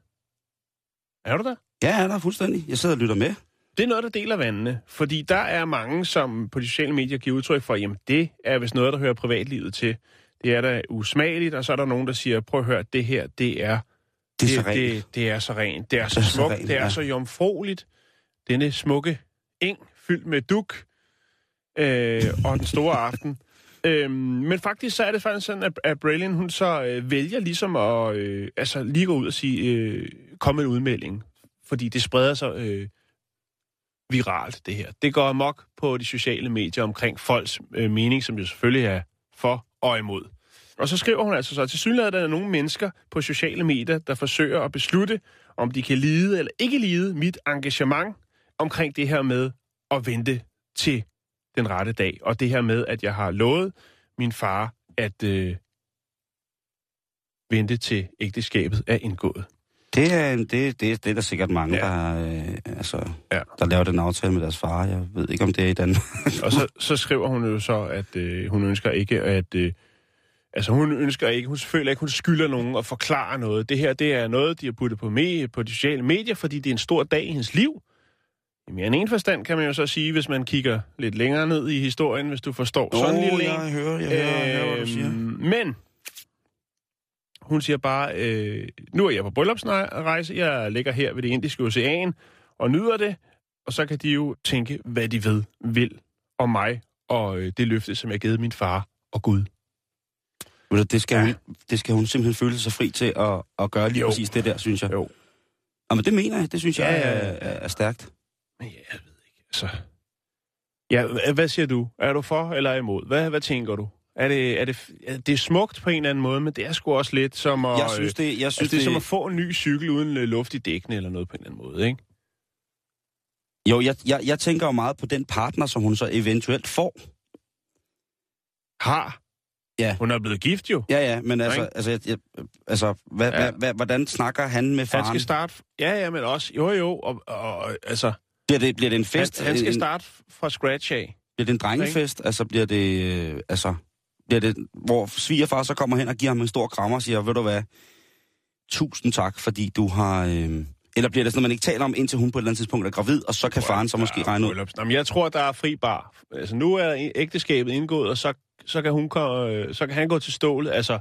[SPEAKER 2] Er du der?
[SPEAKER 1] Ja, der er fuldstændig. Jeg sidder og lytter med.
[SPEAKER 2] Det er noget, der deler vandene, fordi der er mange, som på de sociale medier giver udtryk for, jamen det er vist noget, der hører privatlivet til. Det er da usmageligt, og så er der nogen, der siger, prøv at høre, det her, det er
[SPEAKER 1] Det er så rent.
[SPEAKER 2] det, det er så rent, det er så
[SPEAKER 1] Det er så
[SPEAKER 2] smukt,
[SPEAKER 1] rent,
[SPEAKER 2] det er
[SPEAKER 1] ja.
[SPEAKER 2] så jomfrueligt. Denne smukke eng fyldt med duk øh, og den store aften. Øhm, men faktisk så er det faktisk sådan, at, at Braylon, hun så øh, vælger ligesom at øh, altså, lige gå ud og sige, øh, kom med en udmelding. Fordi det spreder sig øh, viralt, det her. Det går amok på de sociale medier omkring folks øh, mening, som jo selvfølgelig er for og imod. Og så skriver hun altså så, til synligheden er der nogle mennesker på sociale medier, der forsøger at beslutte, om de kan lide eller ikke lide mit engagement omkring det her med at vente til den rette dag. Og det her med, at jeg har lovet min far at øh, vente til ægteskabet er indgået.
[SPEAKER 1] Det er, det, det, det er der sikkert mange,
[SPEAKER 2] Ja.
[SPEAKER 1] der, øh, altså,
[SPEAKER 2] ja.
[SPEAKER 1] der laver den aftale med deres far. Jeg ved ikke, om det er i Danmark.
[SPEAKER 2] Og så, så skriver hun jo så, at øh, hun ønsker ikke at... Øh, altså hun ønsker ikke, hun føler ikke, hun skylder nogen at forklare noget. Det her, det er noget, de har puttet på, med, på de sociale medier, fordi det er en stor dag i hendes liv. I mere end en forstand kan man jo så sige, hvis man kigger lidt længere ned i historien, hvis du forstår sådan en lille en.
[SPEAKER 1] jeg hører, jeg hører, jeg hører, hvad du siger.
[SPEAKER 2] Øhm, Men hun siger bare, øh, nu er jeg på bryllupsrejse, jeg ligger her ved det indiske ocean og nyder det, og så kan de jo tænke, hvad de ved, vil om mig og øh, det løfte, som jeg har givet min far og Gud.
[SPEAKER 1] Du, Det skal,
[SPEAKER 2] Ja.
[SPEAKER 1] hun, det skal hun simpelthen føle sig fri til at, at gøre lige
[SPEAKER 2] Jo.
[SPEAKER 1] præcis det der, synes jeg.
[SPEAKER 2] Jo.
[SPEAKER 1] Og men det mener jeg, det synes jeg
[SPEAKER 2] Ja,
[SPEAKER 1] er,
[SPEAKER 2] ja, ja.
[SPEAKER 1] er, er stærkt.
[SPEAKER 2] Men ja, jeg ved ikke, altså... Ja, hva- hvad siger du? Er du for eller imod? Hvad, hvad tænker du? Er det, er det, er det er smukt på en eller anden måde, men det er sgu også lidt som at...
[SPEAKER 1] Jeg synes, det, jeg
[SPEAKER 2] altså,
[SPEAKER 1] synes,
[SPEAKER 2] det er som at få en ny cykel uden øh, luft i dækkene eller noget på en eller anden måde, ikke?
[SPEAKER 1] Jo, jeg, jeg, jeg tænker jo meget på den partner, som hun så eventuelt får.
[SPEAKER 2] Har.
[SPEAKER 1] Ja.
[SPEAKER 2] Hun er blevet gift jo.
[SPEAKER 1] Ja, ja, men altså, altså, jeg, jeg, altså hvad,
[SPEAKER 2] Ja.
[SPEAKER 1] hvad, hvad, hvordan snakker han med
[SPEAKER 2] Han
[SPEAKER 1] faren?
[SPEAKER 2] skal starte... Ja, ja, men også... Jo, jo, og, og altså...
[SPEAKER 1] Bliver det, bliver det en
[SPEAKER 2] Han,
[SPEAKER 1] fest?
[SPEAKER 2] han skal
[SPEAKER 1] en,
[SPEAKER 2] starte fra scratch af.
[SPEAKER 1] Bliver det en drengefest? Altså, bliver det... Øh, altså, bliver det, hvor svigerfar så kommer hen og giver ham en stor krammer og siger, ved du hvad, tusind tak, fordi du har... Øh, eller bliver det sådan, at man ikke taler om, indtil hun på et eller andet tidspunkt er gravid, og så kan faren så måske regne ud.
[SPEAKER 2] bryllups- Nå, men jeg tror, der er fri bar. Altså, nu er ægteskabet indgået, og så, så, kan, hun, ko- øh, så kan han gå til stålet. Altså,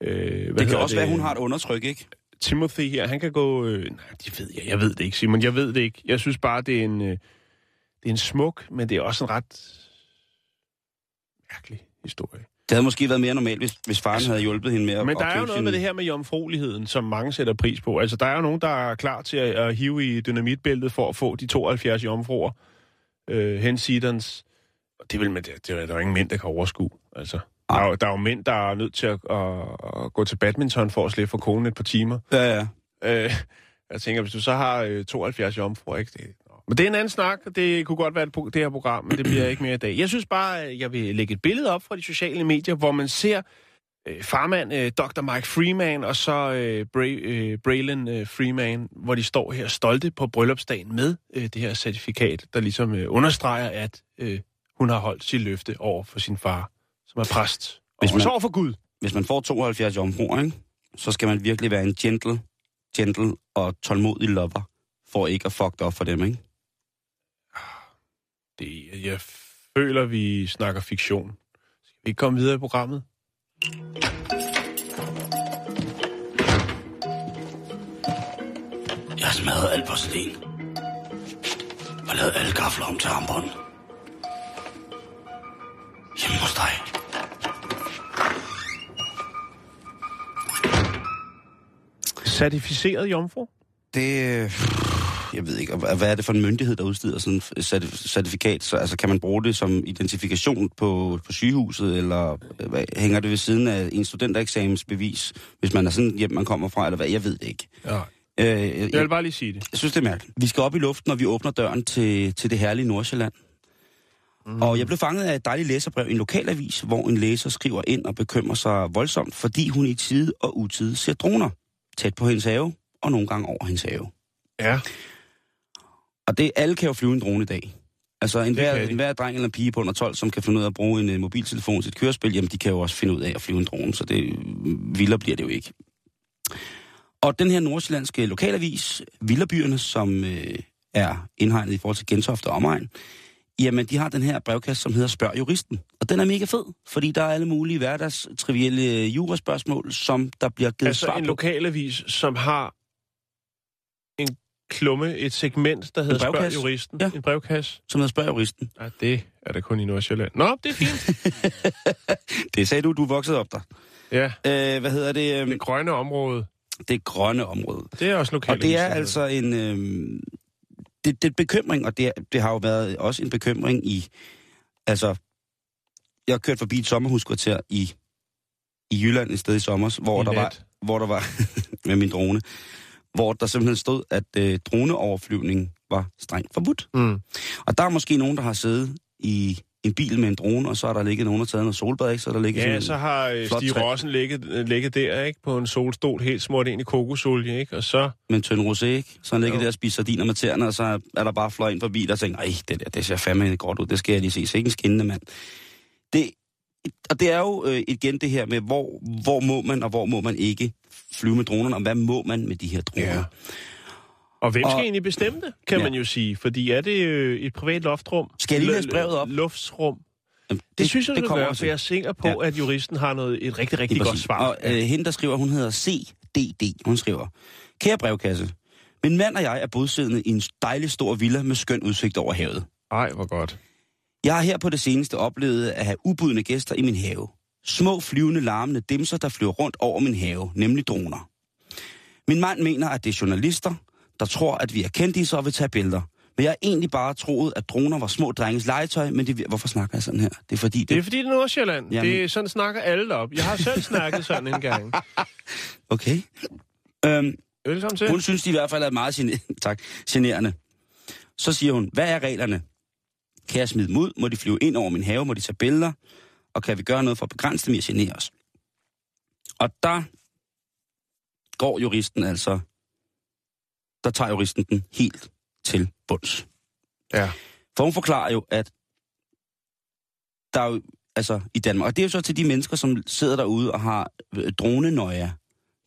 [SPEAKER 2] øh,
[SPEAKER 1] Det kan også være, at hun har et undertryk, ikke?
[SPEAKER 2] Timothy her, han kan gå... Øh, nej, det ved jeg. Jeg ved det ikke, Simon. Jeg ved det ikke. Jeg synes bare, det er en, øh, det er en smuk, men det er også en ret mærkelig historie.
[SPEAKER 1] Det havde måske været mere normalt, hvis, hvis faren
[SPEAKER 2] Altså,
[SPEAKER 1] havde hjulpet hende med at
[SPEAKER 2] Men der er jo noget
[SPEAKER 1] sin-
[SPEAKER 2] med det her med jomfrueligheden, som mange sætter pris på. Altså, der er jo nogen, der er klar til at, at hive i dynamitbæltet for at få de 72 jomfruer. Øh, hensidens. Og det vil man, det, det er der jo ingen mænd, der kan overskue. Altså, Der er, jo, der er jo mænd, der er nødt til at, at, at gå til badminton for at slippe for konen et par timer.
[SPEAKER 1] Ja, ja.
[SPEAKER 2] Øh, jeg tænker, hvis du så har øh, 72 jomfruer, ikke? Det, men det er en anden snak, og det kunne godt være det, det her program, men det bliver ikke mere i dag. Jeg synes bare, at jeg vil lægge et billede op fra de sociale medier, hvor man ser øh, farmand øh, Dr. Mike Freeman og så øh, Bra- øh, Braylon øh, Freeman, hvor de står her stolte på bryllupsdagen med øh, det her certifikat, der ligesom øh, understreger, at øh, hun har holdt sit løfte over for sin far, som er præst.
[SPEAKER 1] Hvis
[SPEAKER 2] Og
[SPEAKER 1] man-
[SPEAKER 2] så over for Gud.
[SPEAKER 1] Hvis man får 72 jomfruer, ikke? så skal man virkelig være en gentle, gentle og tålmodig lover, for ikke at fuck op for dem, ikke?
[SPEAKER 2] Det, jeg føler, vi snakker fiktion. Skal vi ikke komme videre i programmet?
[SPEAKER 1] Jeg har smadret alt porcelæn. Og lavet alle gafler om til armbånd. Dig.
[SPEAKER 2] Certificeret jomfru?
[SPEAKER 1] Det... øh, Jeg ved ikke, hvad er det for en myndighed, der udsteder sådan et certif- certifikat? Så, altså, kan man bruge det som identifikation på, på sygehuset, eller øh, hvad, hænger det ved siden af en studentereksamensbevis, hvis man er sådan hjem, man kommer fra, eller hvad? Jeg ved det ikke.
[SPEAKER 2] Ja.
[SPEAKER 1] Øh,
[SPEAKER 2] Jeg vil
[SPEAKER 1] jeg,
[SPEAKER 2] bare lige sige det.
[SPEAKER 1] jeg synes, det er mærkeligt. Vi skal op i luften, når vi åbner døren til, til det herlige Nordsjælland. Mm. Og jeg blev fanget af et dejligt læserbrev i en lokalavis, hvor en læser skriver ind og bekymrer sig voldsomt, fordi hun i tide og utide ser droner tæt på hendes have, og nogle gange over hendes have.
[SPEAKER 2] Ja.
[SPEAKER 1] Og det, alle kan jo flyve en drone i dag. Altså en hver,
[SPEAKER 2] kan de.
[SPEAKER 1] en hver dreng eller pige på under 12, som kan finde ud af at bruge en uh, mobiltelefon til et kørespil, jamen de kan jo også finde ud af at flyve en drone, så det vildere bliver det jo ikke. Og den her nordsjællandske lokalavis, Vilderbyerne, som øh, er indhegnet i forhold til Gentofte og omegn, jamen de har den her brevkasse, som hedder Spørg Juristen. Og den er mega fed, fordi der er alle mulige hverdags trivielle juraspørgsmål, som der bliver givet
[SPEAKER 2] Altså
[SPEAKER 1] svar
[SPEAKER 2] en
[SPEAKER 1] på.
[SPEAKER 2] lokalavis, som har en klumme, et segment, der hedder Spørg. Juristen.
[SPEAKER 1] Ja.
[SPEAKER 2] En brevkasse.
[SPEAKER 1] Som hedder Spørg Juristen.
[SPEAKER 2] Ja, det er der kun i Nordsjælland. Nå, det er fint.
[SPEAKER 1] Det sagde du, du voksede op der.
[SPEAKER 2] ja,
[SPEAKER 1] Øh, hvad hedder det? øhm,
[SPEAKER 2] det grønne område.
[SPEAKER 1] det grønne område.
[SPEAKER 2] Det er også
[SPEAKER 1] Og
[SPEAKER 2] lokalavis.
[SPEAKER 1] det er altså en... Øh, det, det er bekymring, og det, det har jo været også en bekymring i... Altså, jeg har kørt forbi et sommerhuskvarter i, i Jylland et sted i sommer, hvor
[SPEAKER 2] I
[SPEAKER 1] der var, hvor der var med min drone, hvor der simpelthen stod, at øh, droneoverflyvning var strengt forbudt.
[SPEAKER 2] Mm.
[SPEAKER 1] Og der er måske nogen, der har siddet i en bil med en drone, og så er der ligget nogen, der har taget noget solbad, ikke? Så er der ligget
[SPEAKER 2] Ja, så har øh, Stig
[SPEAKER 1] træ.
[SPEAKER 2] Rossen ligget, øh, ligget der, ikke? På en solstol, helt smurt ind i kokosolie, ikke? Og så...
[SPEAKER 1] med en tynd rosé, ikke? Så han ligger
[SPEAKER 2] Jo.
[SPEAKER 1] der og spiser sardiner med tæerne, og så er der bare fløj ind forbi, der tænker, ej, det der, det ser fandme godt ud, det skal jeg lige se. Så ikke en skinnende mand. Det, og det er jo øh, igen det her med, hvor, hvor må man, og hvor må man ikke flyve med dronerne, og hvad må man med de her droner?
[SPEAKER 2] Ja. Og hvem skal
[SPEAKER 1] Og-
[SPEAKER 2] egentlig bestemme det, kan
[SPEAKER 1] Ja.
[SPEAKER 2] man jo sige? Fordi er det øh, et privat loftrum?
[SPEAKER 1] Skal jeg lige læse brevet op?
[SPEAKER 2] Luftsrum.
[SPEAKER 1] Jamen,
[SPEAKER 2] Det, det synes jeg,
[SPEAKER 1] det
[SPEAKER 2] du
[SPEAKER 1] kommer
[SPEAKER 2] gør, for jeg er sikker på,
[SPEAKER 1] Ja.
[SPEAKER 2] at juristen har noget, et rigtig, rigtig godt svar.
[SPEAKER 1] Og øh, hende, der skriver, hun hedder CDD. Hun skriver, Kære brevkasse, min mand og jeg er bosiddende i en dejlig stor villa med skøn udsigt over havet.
[SPEAKER 2] Ej, hvor godt.
[SPEAKER 1] Jeg har her på det seneste oplevet at have ubudne gæster i min have. Små flyvende larmende dimser, der flyver rundt over min have, nemlig droner. Min mand mener, at det er journalister, der tror, at vi er kendte og vil tage billeder. Men jeg har egentlig bare troet, at droner var små drenges legetøj, men det, hvorfor snakker jeg sådan her? Det er fordi, det...
[SPEAKER 2] Det er fordi, det er Nordsjælland.
[SPEAKER 1] Jamen-
[SPEAKER 2] Det er, sådan snakker alle op. Jeg har selv snakket sådan en gang.
[SPEAKER 1] Okay. Øhm,
[SPEAKER 2] Velkommen til.
[SPEAKER 1] hun synes de i hvert fald er meget gene- tak, generende. Så siger hun, hvad er reglerne? Kan jeg smide dem ud? Må de flyve ind over min have? Må de tage billeder? Og kan vi gøre noget for at begrænse dem i at genere os? Og der går juristen altså, der tager juristen den helt til bunds.
[SPEAKER 2] Ja.
[SPEAKER 1] For hun forklarer jo, at der er jo, altså i Danmark, og det er jo så til de mennesker, som sidder derude og har øh, dronenøje.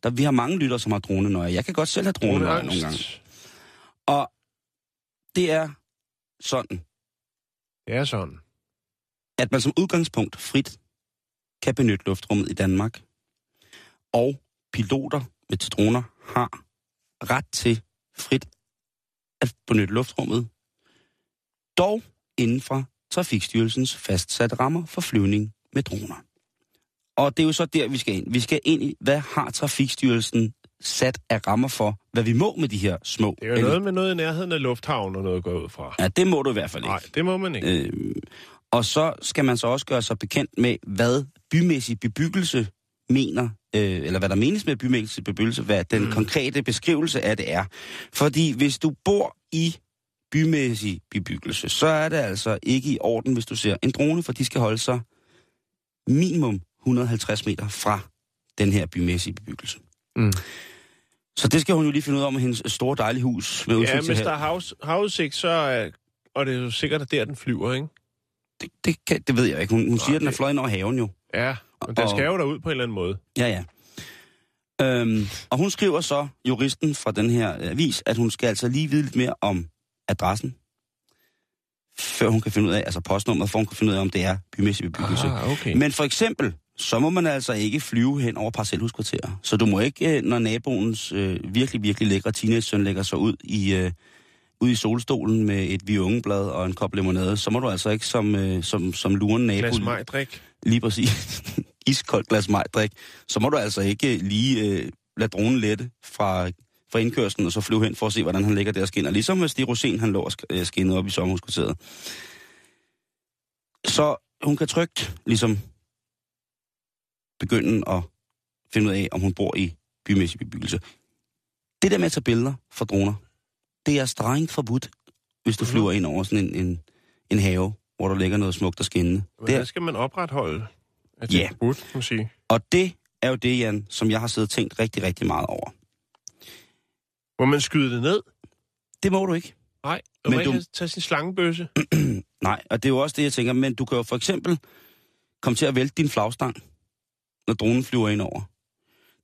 [SPEAKER 1] Der, vi har mange lytter, som har dronenøje. Jeg kan godt selv have dronenøje nogle gange. Og det er sådan,
[SPEAKER 2] Det er sådan.
[SPEAKER 1] at man som udgangspunkt frit kan benytte luftrummet i Danmark. Og piloter med droner har ret til frit at benytte luftrummet. Dog inden for Trafikstyrelsens fastsatte rammer for flyvning med droner. Og det er jo så der, vi skal ind. Vi skal ind i, hvad har Trafikstyrelsen sat af rammer for, hvad vi må med de her små...
[SPEAKER 2] Det er jo noget med noget i nærheden af lufthavn og noget går ud fra.
[SPEAKER 1] Ja, det må du i hvert fald ikke.
[SPEAKER 2] Nej, det må man ikke.
[SPEAKER 1] Øh, Og så skal man så også gøre sig bekendt med, hvad bymæssig bebyggelse mener, øh, eller hvad der menes med bymæssig bebyggelse, hvad den mm. konkrete beskrivelse af det er. Fordi hvis du bor i bymæssig bebyggelse, så er det altså ikke i orden, hvis du ser en drone, for de skal holde sig minimum 150 meter fra den her bymæssige bebyggelse.
[SPEAKER 2] Mm.
[SPEAKER 1] Så det skal hun jo lige finde ud af med hendes store dejlige hus med udsigt
[SPEAKER 2] Ja, hvis der er havudsigt, så er, og det er jo sikkert, at der den flyver, ikke?
[SPEAKER 1] Det, det, kan, det ved jeg ikke. Hun, hun siger, at den er fløjet over haven jo.
[SPEAKER 2] Ja, men den skal jo derud på en eller anden måde.
[SPEAKER 1] Ja, ja. Øhm, og hun skriver så, juristen fra den her øh, avis, at hun skal altså lige vide lidt mere om adressen, før hun kan finde ud af, altså postnummeret, for hun kan finde ud af, om det er bymæssig bebyggelse.
[SPEAKER 2] Ah, okay.
[SPEAKER 1] Men for eksempel, så må man altså ikke flyve hen over parcelhuskvarterer. Så du må ikke, øh, når naboens øh, virkelig, virkelig lækre teenage-søn lægger sig ud i, øh, ud i solstolen med et viungeblad og en kop limonade, så må du altså ikke som, øh, som, som luren nabo...
[SPEAKER 2] Glas majdrik.
[SPEAKER 1] Lige præcis. Iskoldt glas majdrik. Så må du altså ikke lige øh, lade dronen lette fra, fra indkørslen, og så flyve hen for at se, hvordan han ligger der og skinner. Ligesom hvis det rosen, han lå og øh, skinnede op i sommerhuskvarteret. Så hun kan trygt ligesom begynde at finde ud af, om hun bor i bymæssig bebyggelse. Det der med at tage billeder fra droner, det er strengt forbudt, hvis du
[SPEAKER 2] Mhm.
[SPEAKER 1] flyver ind over sådan en, en, en have, hvor der ligger noget smukt og skinnende. Det er,
[SPEAKER 2] skal man opretholde? At det
[SPEAKER 1] Ja.
[SPEAKER 2] forbudt, man sige.
[SPEAKER 1] og det er jo det, Jan, som jeg har siddet og tænkt rigtig, rigtig meget over.
[SPEAKER 2] Må man skyde det ned?
[SPEAKER 1] Det må du ikke.
[SPEAKER 2] Nej. Og
[SPEAKER 1] Men
[SPEAKER 2] man
[SPEAKER 1] du-
[SPEAKER 2] kan tage sin slangebøsse.
[SPEAKER 1] Nej, og det er jo også det, jeg tænker. Men du kan jo for eksempel komme til at vælte din flagstang, når dronen flyver ind over.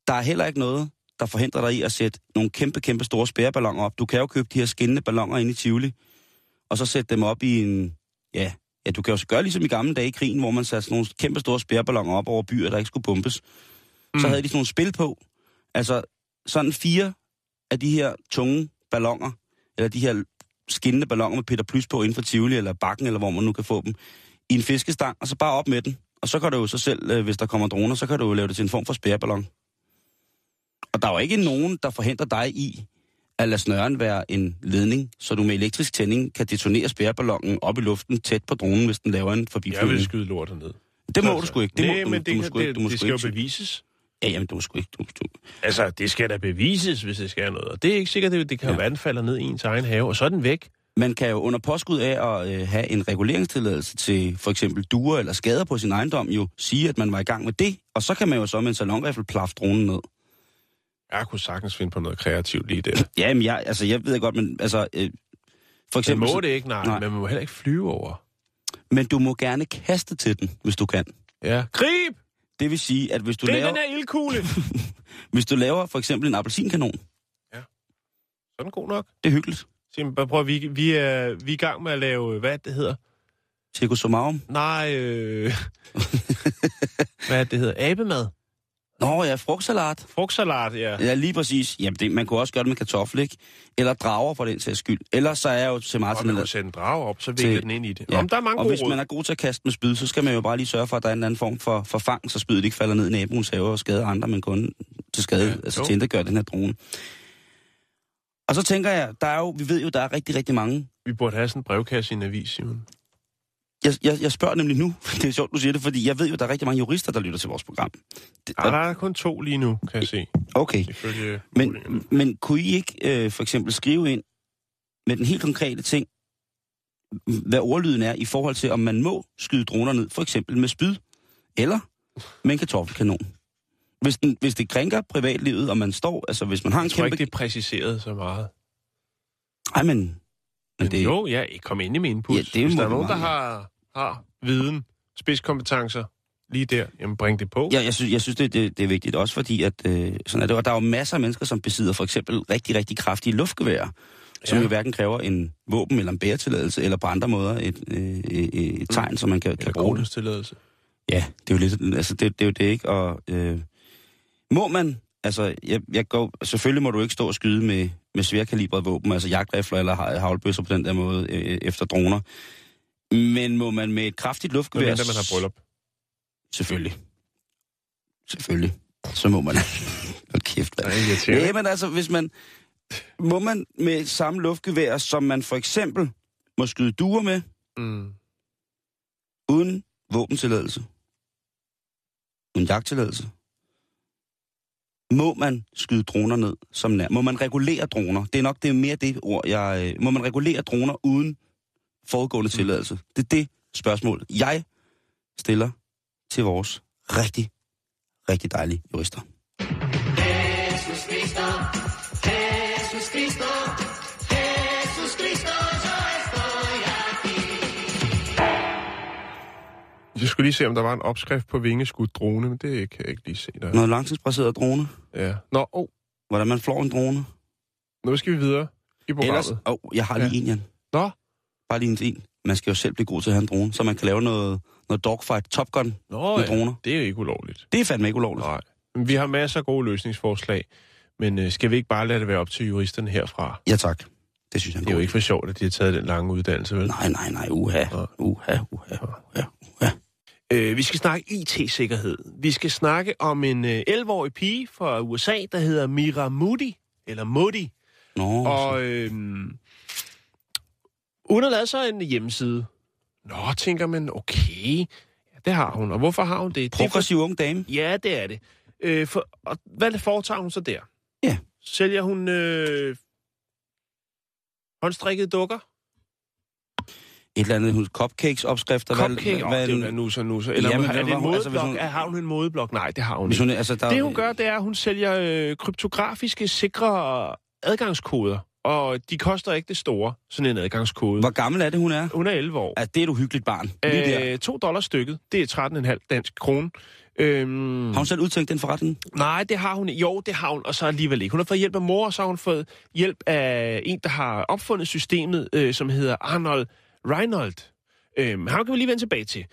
[SPEAKER 1] Der er heller ikke noget, der forhindrer dig i at sætte nogle kæmpe, kæmpe store spærreballoner op. Du kan jo købe de her skinnende balloner inde i Tivoli, og så sætte dem op i en... Ja, ja du kan jo gøre ligesom i gamle dage i krigen, hvor man satte sådan nogle kæmpe store spærreballoner op over byer, der ikke skulle bombes. Mm. Så havde de sådan nogle spil på. Altså sådan fire af de her tunge balloner, eller de her skinnende balloner med Peter Plys på inden for Tivoli eller Bakken, eller hvor man nu kan få dem, i en fiskestang, og så bare op med den. Og så kan du jo så selv, øh, hvis der kommer droner, så kan du jo lave det til en form for spærreballon. Og der er jo ikke nogen, der forhindrer dig i at lade snøren være en ledning, så du med elektrisk tænding kan detonere spærreballonen op i luften tæt på dronen, hvis den laver en
[SPEAKER 2] Jeg vil
[SPEAKER 1] forbiflyvning.
[SPEAKER 2] skyde lortet ned.
[SPEAKER 1] Det må du sgu ikke. Det må,
[SPEAKER 2] Nej,
[SPEAKER 1] du,
[SPEAKER 2] men
[SPEAKER 1] du,
[SPEAKER 2] det,
[SPEAKER 1] sgu ikke.
[SPEAKER 2] det,
[SPEAKER 1] Du
[SPEAKER 2] det
[SPEAKER 1] sgu
[SPEAKER 2] skal jo bevises.
[SPEAKER 1] Ja, jamen, du må sgu ikke. Du, du.
[SPEAKER 2] Altså, det skal da bevises, hvis det skal noget. Og det er ikke sikkert, det, det kan
[SPEAKER 1] Ja.
[SPEAKER 2] være, den falder ned i ens egen have, og så er den væk.
[SPEAKER 1] Man kan jo under påskud af at øh, have en reguleringstilladelse til for eksempel duer eller skader på sin ejendom, jo sige, at man var i gang med det, og så kan man jo så med en salonrifle plaffe dronen ned.
[SPEAKER 2] Jeg kunne sagtens finde på noget kreativt lige der.
[SPEAKER 1] Jamen, jeg, altså, jeg ved godt, men altså... Øh, for eksempel,
[SPEAKER 2] må det ikke, nej,
[SPEAKER 1] Nej.
[SPEAKER 2] men man må heller ikke flyve over.
[SPEAKER 1] Men du må gerne kaste til den, hvis du kan.
[SPEAKER 2] Ja. Grib!
[SPEAKER 1] Det vil sige, at hvis du,
[SPEAKER 2] Det er
[SPEAKER 1] laver,
[SPEAKER 2] den her ildkugle!
[SPEAKER 1] hvis du laver for eksempel en appelsinkanon,
[SPEAKER 2] så er den god nok.
[SPEAKER 1] det er hyggeligt.
[SPEAKER 2] Sim, bare prøv, vi, vi, er, vi er i gang med at lave, hvad det hedder?
[SPEAKER 1] Circus.
[SPEAKER 2] Nej, øh... hvad det hedder? Abemad.
[SPEAKER 1] Nå ja, frugtsalat.
[SPEAKER 2] Frugtsalat, ja.
[SPEAKER 1] Ja, lige præcis. Jamen, det, man kunne også gøre det med kartoffel, ikke? Eller drager for den sags skyld. Ellers så er jeg jo til
[SPEAKER 2] Og
[SPEAKER 1] Martin...
[SPEAKER 2] man må
[SPEAKER 1] eller-
[SPEAKER 2] sætte en drage op, så vikler den ind i det.
[SPEAKER 1] Ja.
[SPEAKER 2] Ja. Om der er mange
[SPEAKER 1] Og
[SPEAKER 2] gode
[SPEAKER 1] hvis
[SPEAKER 2] råd.
[SPEAKER 1] man er god til at kaste med spyd, så skal man jo bare lige sørge for, at der er en eller anden form for, for fang, så spydet ikke falder ned i naboens have og skader andre, men kun til skade,
[SPEAKER 2] ja,
[SPEAKER 1] altså
[SPEAKER 2] jo.
[SPEAKER 1] til at gøre den her drone. Og så tænker jeg, der er jo, vi ved jo, der er rigtig, rigtig mange.
[SPEAKER 2] Vi burde have sådan en brevkasse i en avis, Simon.
[SPEAKER 1] Jeg, jeg, jeg spørger nemlig nu, det er sjovt, du siger det, fordi jeg ved jo, der er rigtig mange jurister, der lytter til vores program. Det,
[SPEAKER 2] Ej, der er kun to lige nu, kan jeg se.
[SPEAKER 1] okay, men, men kunne I ikke øh, for eksempel skrive ind med den helt konkrete ting, hvad ordlyden er i forhold til, om man må skyde droner ned, for eksempel med spyd, eller med en kartoffelkanon. Hvis, den, hvis det krænker privatlivet, og man står, altså hvis man har en
[SPEAKER 2] Jeg tror
[SPEAKER 1] kæmpe...
[SPEAKER 2] ikke, det er præciseret så meget.
[SPEAKER 1] Ej, men... Men det,
[SPEAKER 2] jo, ja, kom ind i min input.
[SPEAKER 1] Ja, det
[SPEAKER 2] Hvis der er nogen, der har, har viden, spidskompetencer lige der, jamen bring det på.
[SPEAKER 1] Ja, jeg synes, jeg synes det, det, det er vigtigt også, fordi at, øh, sådan er det, og der er jo masser af mennesker, som besidder for eksempel rigtig, rigtig kraftige luftgeværer, som
[SPEAKER 2] Ja.
[SPEAKER 1] jo hverken kræver en våben eller en bæretilladelse, eller på andre måder et, øh, et, et tegn, som man kan, kan
[SPEAKER 2] Eller
[SPEAKER 1] bruge det.
[SPEAKER 2] kodestilladelse.
[SPEAKER 1] Ja, det er jo lidt, altså det, det er jo det ikke, og øh, må man, altså jeg, jeg går, selvfølgelig må du ikke stå og skyde med, med sværkalibrede våben, altså jagtrifler eller ha- havlbøsser på den der måde øh, efter droner, men må man med et kraftigt
[SPEAKER 2] Hvad
[SPEAKER 1] luftgevær...
[SPEAKER 2] mindre man har bryllup.
[SPEAKER 1] Selvfølgelig. Selvfølgelig. Så må man. Hold kæft,
[SPEAKER 2] irriterende.
[SPEAKER 1] Ja, men altså, hvis man... Må man med samme luftgevær, som man for eksempel må skyde duer med,
[SPEAKER 2] Mm.
[SPEAKER 1] uden våbentilladelse, uden jagttilladelse, må man skyde droner ned som nær? Må man regulere droner? Det er nok det er mere det ord, jeg... øh, Må man regulere droner uden forudgående tilladelse? Det er det spørgsmål, jeg stiller til vores rigtig, rigtig dejlige jurister.
[SPEAKER 2] Jeg skulle lige se, om der var en opskrift på vingeskudt drone, men det kan jeg ikke lige se der.
[SPEAKER 1] Noget langtidsbaseret drone.
[SPEAKER 2] Ja. Nå, oh,
[SPEAKER 1] Hvordan man flår en drone.
[SPEAKER 2] nu skal vi videre i programmet.
[SPEAKER 1] Ellers, oh, jeg har lige
[SPEAKER 2] Ja.
[SPEAKER 1] en, Jan.
[SPEAKER 2] Nå,
[SPEAKER 1] Bare lige en en. Man skal jo selv blive god til at have en drone, så man kan lave noget, noget dogfight, Top Gun
[SPEAKER 2] Nå
[SPEAKER 1] med
[SPEAKER 2] ja,
[SPEAKER 1] droner.
[SPEAKER 2] det er ikke ulovligt.
[SPEAKER 1] Det er fandme ikke ulovligt.
[SPEAKER 2] Nej. Men vi har masser af gode løsningsforslag. Men øh, skal vi ikke bare lade det være op til juristerne herfra?
[SPEAKER 1] Ja tak. Det synes jeg
[SPEAKER 2] Det er jo ikke for sjovt, at de har taget den lange uddannelse, vel?
[SPEAKER 1] Nej, nej, nej. Uha, uha, uha, uha.
[SPEAKER 2] Øh, vi skal snakke IT-sikkerhed. Vi skal snakke om en øh, 11-årig pige fra USA, der hedder Mira Moody, eller Moody.
[SPEAKER 1] Nå,
[SPEAKER 2] Og øh, hun har lavet sig en hjemmeside. Nå, tænker man, okay, ja, det har hun. Og hvorfor har hun det? det for,
[SPEAKER 1] progressiv ung dame.
[SPEAKER 2] ja, det er det. Øh, for, og hvad foretager hun så der?
[SPEAKER 1] Ja.
[SPEAKER 2] Sælger hun øh, håndstrikkede dukker?
[SPEAKER 1] Et eller andet cupcakes opskrifter.
[SPEAKER 2] Cupcake? Åh, det er jo da
[SPEAKER 1] en-
[SPEAKER 2] nu så nu så. Eller
[SPEAKER 1] Jamen,
[SPEAKER 2] er
[SPEAKER 1] hvad
[SPEAKER 2] det en
[SPEAKER 1] hun- altså,
[SPEAKER 2] modeblok?
[SPEAKER 1] hun-
[SPEAKER 2] Har hun en modeblok? Nej, det har hun ikke.
[SPEAKER 1] hun, altså, der,
[SPEAKER 2] Det hun gør, det er, at hun sælger øh, kryptografiske sikre adgangskoder. Og de koster ikke det store, sådan en adgangskode.
[SPEAKER 1] Hvor gammel er det, hun er?
[SPEAKER 2] Hun er 11 år.
[SPEAKER 1] Altså, det er et uhyggeligt barn. Lige.
[SPEAKER 2] Øh, 2 dollars stykket, det er 13,5 dansk krone. Øhm,
[SPEAKER 1] Har hun selv udtænkt den forretning?
[SPEAKER 2] Nej, det har hun Jo, det har hun, og så alligevel ikke. Hun har fået hjælp af mor, og så har hun fået hjælp af en, der har opfundet systemet, øh, som hedder Arnold Reinhold. Øhm, ham kan vi lige vende tilbage til.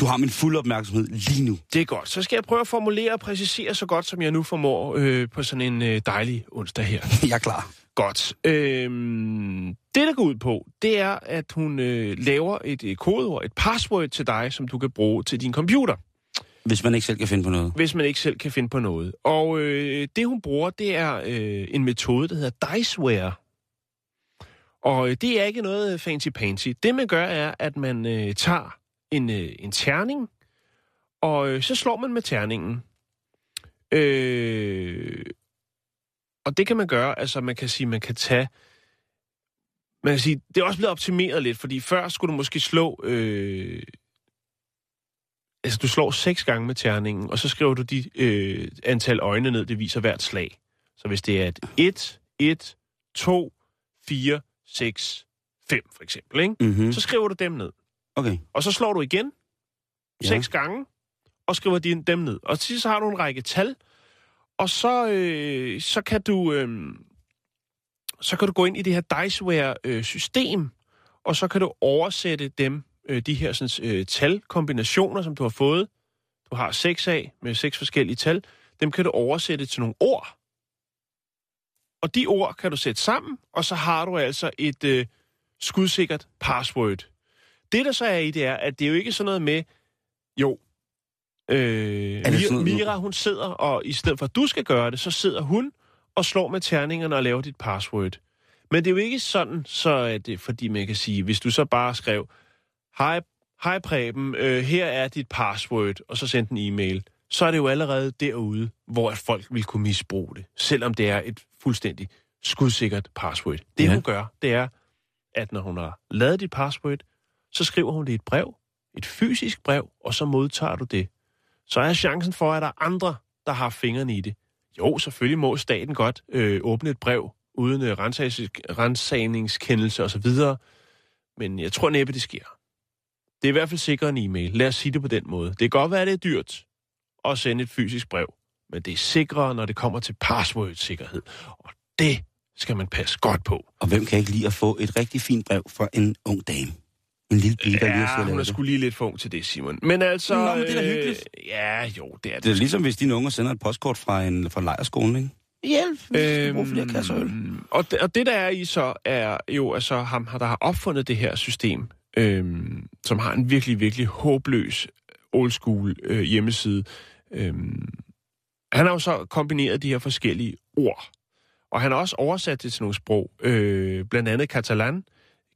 [SPEAKER 1] Du har min fulde opmærksomhed lige nu.
[SPEAKER 2] Det er godt. Så skal jeg prøve at formulere og præcisere så godt, som jeg nu formår øh, på sådan en øh, dejlig onsdag her.
[SPEAKER 1] Jeg er klar.
[SPEAKER 2] Godt. Øhm, det, der går ud på, det er, at hun øh, laver et øh, kodeord, et password til dig, som du kan bruge til din computer,
[SPEAKER 1] Hvis man ikke selv kan finde på noget.
[SPEAKER 2] hvis man ikke selv kan finde på noget. Og øh, det, hun bruger, det er øh, en metode, der hedder Diceware. Og øh, det er ikke noget øh, fancy-pansy. Det, man gør, er, at man øh, tager en, øh, en terning, og øh, så slår man med terningen. Øh, og det kan man gøre, altså man kan sige, man kan tage... Man kan sige, det er også blevet optimeret lidt, fordi før skulle du måske slå... Øh, altså du slår seks gange med terningen, og så skriver du de øh, antal øjne ned, det viser hvert slag. Så hvis det er et 1, 1, 2, 4, 6, 5 for eksempel, ikke?
[SPEAKER 1] Mm-hmm.
[SPEAKER 2] så skriver du dem ned.
[SPEAKER 1] Okay.
[SPEAKER 2] Og så slår du igen
[SPEAKER 1] Ja.
[SPEAKER 2] seks gange, og skriver de, dem ned. Og til sidst så har du en række tal, og så, øh, så kan du øh, så kan du gå ind i det her Diceware-system, og så kan du oversætte dem, øh, de her sådan, øh, talkombinationer, som du har fået. Du har seks af med seks forskellige tal. Dem kan du oversætte til nogle ord. Og de ord kan du sætte sammen, og så har du altså et øh, skudsikkert password. Det, der så er i, det er, at det er jo ikke sådan noget med, jo, øh, Mira, Mira, hun sidder, og i stedet for, at du skal gøre det, så sidder hun og slår med terningerne og laver dit password. Men det er jo ikke sådan, så at det, fordi man kan sige, hvis du så bare skrev, hej, hej Preben, øh, her er dit password, og så sendte en e-mail, så er det jo allerede derude, hvor at folk vil kunne misbruge det, selvom det er et fuldstændig skudsikkert password. Det
[SPEAKER 1] Ja.
[SPEAKER 2] hun gør, det er, at når hun har lavet dit password, så skriver hun det i et brev, et fysisk brev, og så modtager du det. Så er chancen for, at der er andre, der har fingrene i det. Jo, selvfølgelig må staten godt øh, åbne et brev uden øh, rensagningskendelse osv., men jeg tror næppe, det sker. Det er i hvert fald sikkert en e-mail. Lad os sige det på den måde. Det kan godt være, at det er dyrt at sende et fysisk brev, men det er sikrere, når det kommer til password-sikkerhed. Og det skal man passe godt på.
[SPEAKER 1] Og hvem kan ikke lide at få et rigtig fint brev fra en ung dame? En lille pige, der lige
[SPEAKER 2] Ja,
[SPEAKER 1] skal
[SPEAKER 2] hun er sgu lige lidt for ung til det, Simon. Men altså...
[SPEAKER 1] Nå, men det er da
[SPEAKER 2] øh,
[SPEAKER 1] hyggeligt.
[SPEAKER 2] Ja, jo, det er det.
[SPEAKER 1] Det er ligesom, hvis dine unger sender et postkort fra en fra lejrskolen, ikke? Hjælp, vi skal bruge flere kasser øl.
[SPEAKER 2] Øhm, og, det, og det, der er i så, er jo altså ham, der har opfundet det her system, øhm, som har en virkelig, virkelig håbløs old school øh, hjemmeside. Øhm, han har jo så kombineret de her forskellige ord, og han har også oversat det til nogle sprog, øh, blandt andet katalan,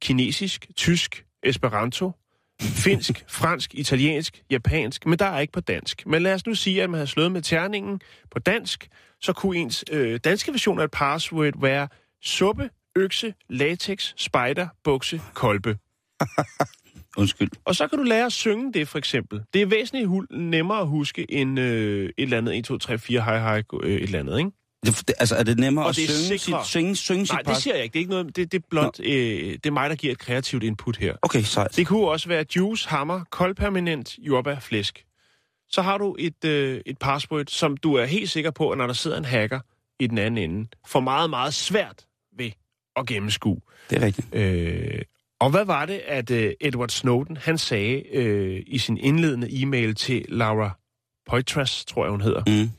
[SPEAKER 2] kinesisk, tysk, esperanto, finsk, fransk, italiensk, japansk, men der er ikke på dansk. Men lad os nu sige, at man har slået med terningen på dansk, så kunne ens øh, danske version af et password være suppe, økse, latex, spider, bukse, kolbe.
[SPEAKER 1] Undskyld.
[SPEAKER 2] Og så kan du lære at synge det, for eksempel. Det er væsentligt nemmere at huske end øh, et eller andet 1, 2, 3, 4, hej, hej, øh, et eller andet, ikke?
[SPEAKER 1] Det, det, altså, er det nemmere
[SPEAKER 2] Og
[SPEAKER 1] at
[SPEAKER 2] det
[SPEAKER 1] synge, sit, synge, synge sit
[SPEAKER 2] Nej, det
[SPEAKER 1] pas?
[SPEAKER 2] siger jeg ikke. Det er ikke noget, det, det er blot, øh, det er mig, der giver et kreativt input her.
[SPEAKER 1] Okay, sejt.
[SPEAKER 2] Det kunne også være juice, hammer, koldpermanent, jordbær, flæsk. Så har du et, øh, et password, som du er helt sikker på, at når der sidder en hacker i den anden ende, får meget, meget svært ved at gennemskue.
[SPEAKER 1] Det er rigtigt.
[SPEAKER 2] Øh, og hvad var det, at øh, Edward Snowden, han sagde øh, i sin indledende e-mail til Laura Poitras, tror jeg hun hedder.
[SPEAKER 1] Mm.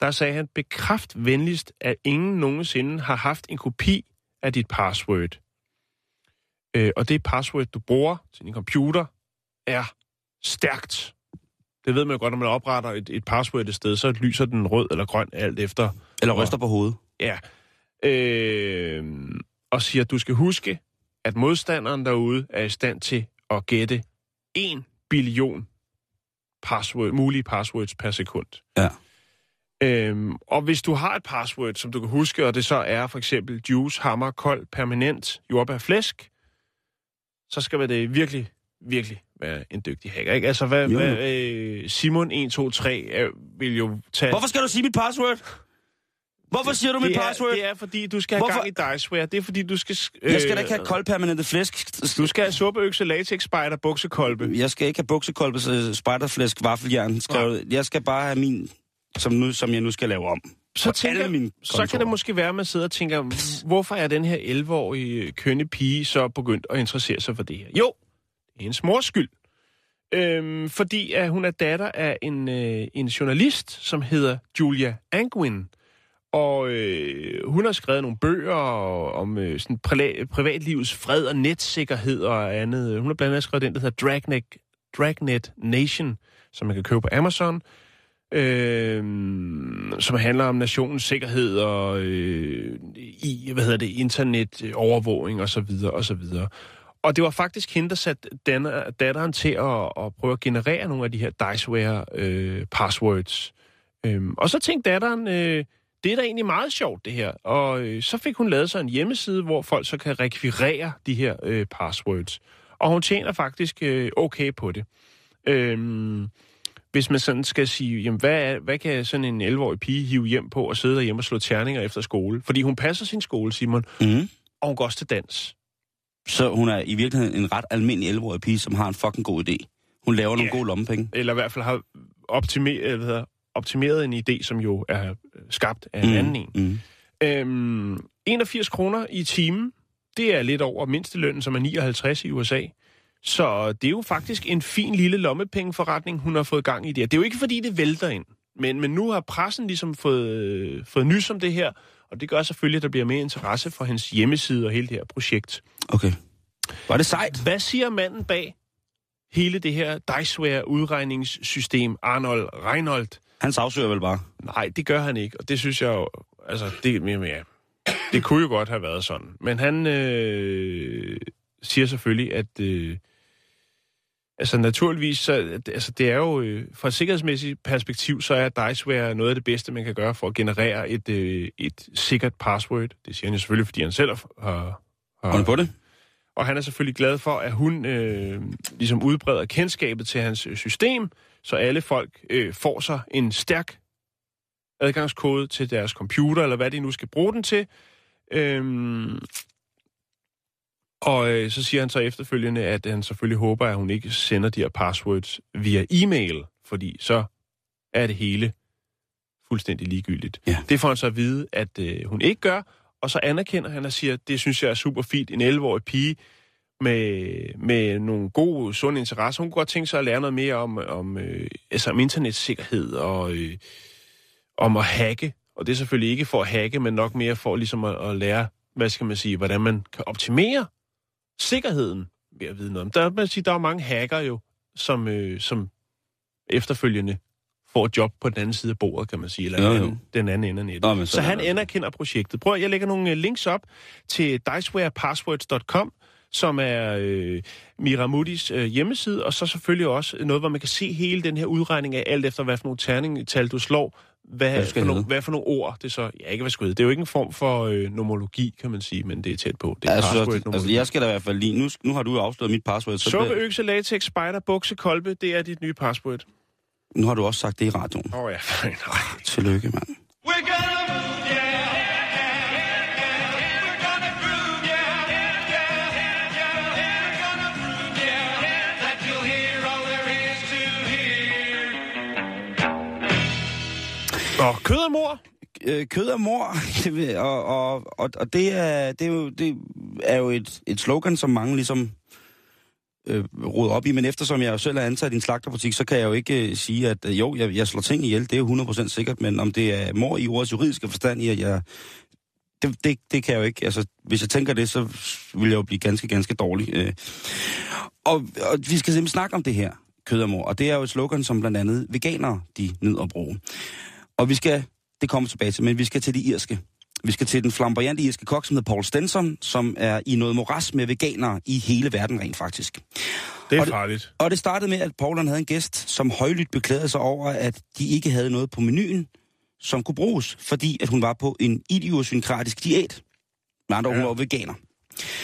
[SPEAKER 2] Der sagde han, bekræft venligst, at ingen nogensinde har haft en kopi af dit password. Øh, og det password, du bruger til din computer, er stærkt. Det ved man jo godt, når man opretter et, et password et sted, så lyser den rød eller grøn, alt efter.
[SPEAKER 1] Eller ryster på hovedet.
[SPEAKER 2] Ja. Øh, og siger, at du skal huske, at modstanderen derude er i stand til at gætte 1 billion password, mulige passwords per sekund.
[SPEAKER 1] Ja.
[SPEAKER 2] Øhm, og hvis du har et password, som du kan huske, og det så er for eksempel juice, hammer, kold, permanent, jordbær, flæsk, så skal det virkelig, virkelig være en dygtig hacker. Ikke? Altså, hvad,
[SPEAKER 1] Jo.
[SPEAKER 2] hvad øh, Simon 123 øh, vil jo tage...
[SPEAKER 1] Hvorfor skal du sige mit password? Hvorfor siger du mit
[SPEAKER 2] det er,
[SPEAKER 1] password?
[SPEAKER 2] Det er, fordi du skal have
[SPEAKER 1] Hvorfor-
[SPEAKER 2] gang i Diceware. Det er, fordi du skal... Øh,
[SPEAKER 1] Jeg skal da ikke have koldpermanente flæsk.
[SPEAKER 2] Du skal have suppeøkse, latex, spider, buksekolbe.
[SPEAKER 1] Jeg skal ikke have buksekolbe, så spejderflæsk, vaffeljern skrevet. Jeg skal bare have min, som, nu, som jeg nu skal lave om.
[SPEAKER 2] så, tænker,
[SPEAKER 1] mine
[SPEAKER 2] så kan det måske være, at man sidder og tænker, hvorfor er den her 11-årige kønne pige så begyndt at interessere sig for det her? Jo, det er hendes mors skyld. Øhm, fordi at hun er datter af en, øh, en journalist, som hedder Julia Angwin. Og øh, hun har skrevet nogle bøger om øh, sådan præla- privatlivets fred og netsikkerhed og andet. Hun har blandt andet skrevet den, der hedder Dragnet, Dragnet Nation, som man kan købe på Amazon øh, som handler om nationens sikkerhed og øh, i, hvad hedder det, internetovervågning og så videre og så videre. Og det var faktisk hende, der satte denne, datteren til at, at prøve at generere nogle af de her Diceware øh, passwords. Øh, og så tænkte datteren, øh, det er da egentlig meget sjovt det her. Og øh, så fik hun lavet sig en hjemmeside, hvor folk så kan rekvirere de her øh, passwords. Og hun tjener faktisk øh, okay på det. Øhm, hvis man sådan skal sige, jamen, hvad, er, hvad kan sådan en 11-årig pige hive hjem på og sidde derhjemme og slå terninger efter skole? Fordi hun passer sin skole, Simon,
[SPEAKER 1] Mm.
[SPEAKER 2] og hun går også til dans.
[SPEAKER 1] Så hun er i virkeligheden en ret almindelig 11-årig pige, som har en fucking god idé. Hun laver nogle
[SPEAKER 2] Ja.
[SPEAKER 1] gode lommepenge.
[SPEAKER 2] Eller i hvert fald har optimeret, hvad hedder, optimeret en idé, som jo er øh, skabt af en mm. anden en.
[SPEAKER 1] Mm.
[SPEAKER 2] Øhm, 81 kroner i timen, det er lidt over mindstelønnen, som er 59 i USA. Så det er jo faktisk en fin lille lommepengeforretning, hun har fået gang i det. Det er jo ikke, fordi det vælter ind. Men, men nu har pressen ligesom fået, øh, fået nys om det her, og det gør selvfølgelig, at der bliver mere interesse for hendes hjemmeside og hele det her projekt.
[SPEAKER 1] Okay. Var det sejt?
[SPEAKER 2] Hvad siger manden bag hele det her Diceware-udregningssystem, Arnold Reinholdt?
[SPEAKER 1] Han sagsøger vel bare.
[SPEAKER 2] Nej, det gør han ikke, og det synes jeg jo, altså, det, men ja, det kunne jo godt have været sådan. Men han øh, siger selvfølgelig, at øh, altså naturligvis, så, altså det er jo, øh, fra et sikkerhedsmæssigt perspektiv, så er Diceware noget af det bedste, man kan gøre for at generere et, øh, et sikkert password. Det siger han jo selvfølgelig, fordi han selv har, har,
[SPEAKER 1] på det?
[SPEAKER 2] og han er selvfølgelig glad for, at hun øh, ligesom udbreder kendskabet til hans system, så alle folk øh, får sig en stærk adgangskode til deres computer, eller hvad de nu skal bruge den til. Øhm, og øh, så siger han så efterfølgende, at han selvfølgelig håber, at hun ikke sender de her passwords via e-mail, fordi så er det hele fuldstændig ligegyldigt.
[SPEAKER 1] Ja.
[SPEAKER 2] Det får han så at vide, at øh, hun ikke gør, og så anerkender han og siger, det synes jeg er super fint. En 11-årig pige med, med nogle gode, sunde interesser. Hun kunne godt tænke sig at lære noget mere om, om, øh, altså om internetsikkerhed og øh, om at hacke. Og det er selvfølgelig ikke for at hacke, men nok mere for ligesom at, at lære, hvad skal man sige, hvordan man kan optimere sikkerheden ved at vide noget om. Der, man sige, der er mange hacker jo, som, øh, som efterfølgende får et job på den anden side af bordet, kan man sige, eller
[SPEAKER 1] Jo,
[SPEAKER 2] den
[SPEAKER 1] jo.
[SPEAKER 2] den anden ende af nettet.
[SPEAKER 1] Nå,
[SPEAKER 2] så
[SPEAKER 1] er
[SPEAKER 2] han
[SPEAKER 1] det.
[SPEAKER 2] anerkender projektet. Prøv, jeg lægger nogle øh, links op til dicewarepasswords.com, som er øh, Miramudis øh, hjemmeside, og så selvfølgelig også noget, hvor man kan se hele den her udregning af alt efter, hvad for nogle terningtal du slår, hvad,
[SPEAKER 1] Hvad
[SPEAKER 2] for nogle, hvad for nogle ord det så... Ja, ikke hvad skal det. Det er jo ikke en form for øh, nomologi, kan man sige, men det er tæt på. Det er
[SPEAKER 1] også,
[SPEAKER 2] password
[SPEAKER 1] altså, jeg skal da i hvert fald lige... Nu, nu har du afsløret mit password, så
[SPEAKER 2] Suppe, økse, latex, spider, bukse, kolbe, det er dit nye password.
[SPEAKER 1] nu har du også sagt det i radioen.
[SPEAKER 2] Åh oh, ja, nej.
[SPEAKER 1] Tillykke, mand.
[SPEAKER 2] Og kød og mor.
[SPEAKER 1] øh, kød og mor, og, og, og, og det, er, det, er jo, det er jo et, et slogan, som mange ligesom øh, roder op i, men eftersom jeg jo selv er ansat i en slagterbutik, så kan jeg jo ikke øh, sige, at øh, jo, jeg, jeg slår ting ihjel, det er jo 100% sikkert, men om det er mor i ordets juridiske forstand i, at jeg... Det, det, det kan jeg jo ikke. Altså, hvis jeg tænker det, så vil jeg jo blive ganske, ganske dårlig. Øh. Og, og vi skal simpelthen snakke om det her, kød og mor, og det er jo et slogan, som blandt andet veganere, de nyder at bruge. Og vi skal, det kommer tilbage til, men vi skal til det irske. Vi skal til den flamboyante irske kok, som hedder Paul Stenson, som er i noget moras med veganere i hele verden rent faktisk.
[SPEAKER 2] Det er
[SPEAKER 1] Og det-
[SPEAKER 2] farligt.
[SPEAKER 1] Og det startede med, at Paul havde en gæst, som højlydt beklagede sig over, at de ikke havde noget på menuen, som kunne bruges, fordi at hun var på en idiosynkratisk diæt. Med andre ord, hun
[SPEAKER 2] Ja.
[SPEAKER 1] var veganer.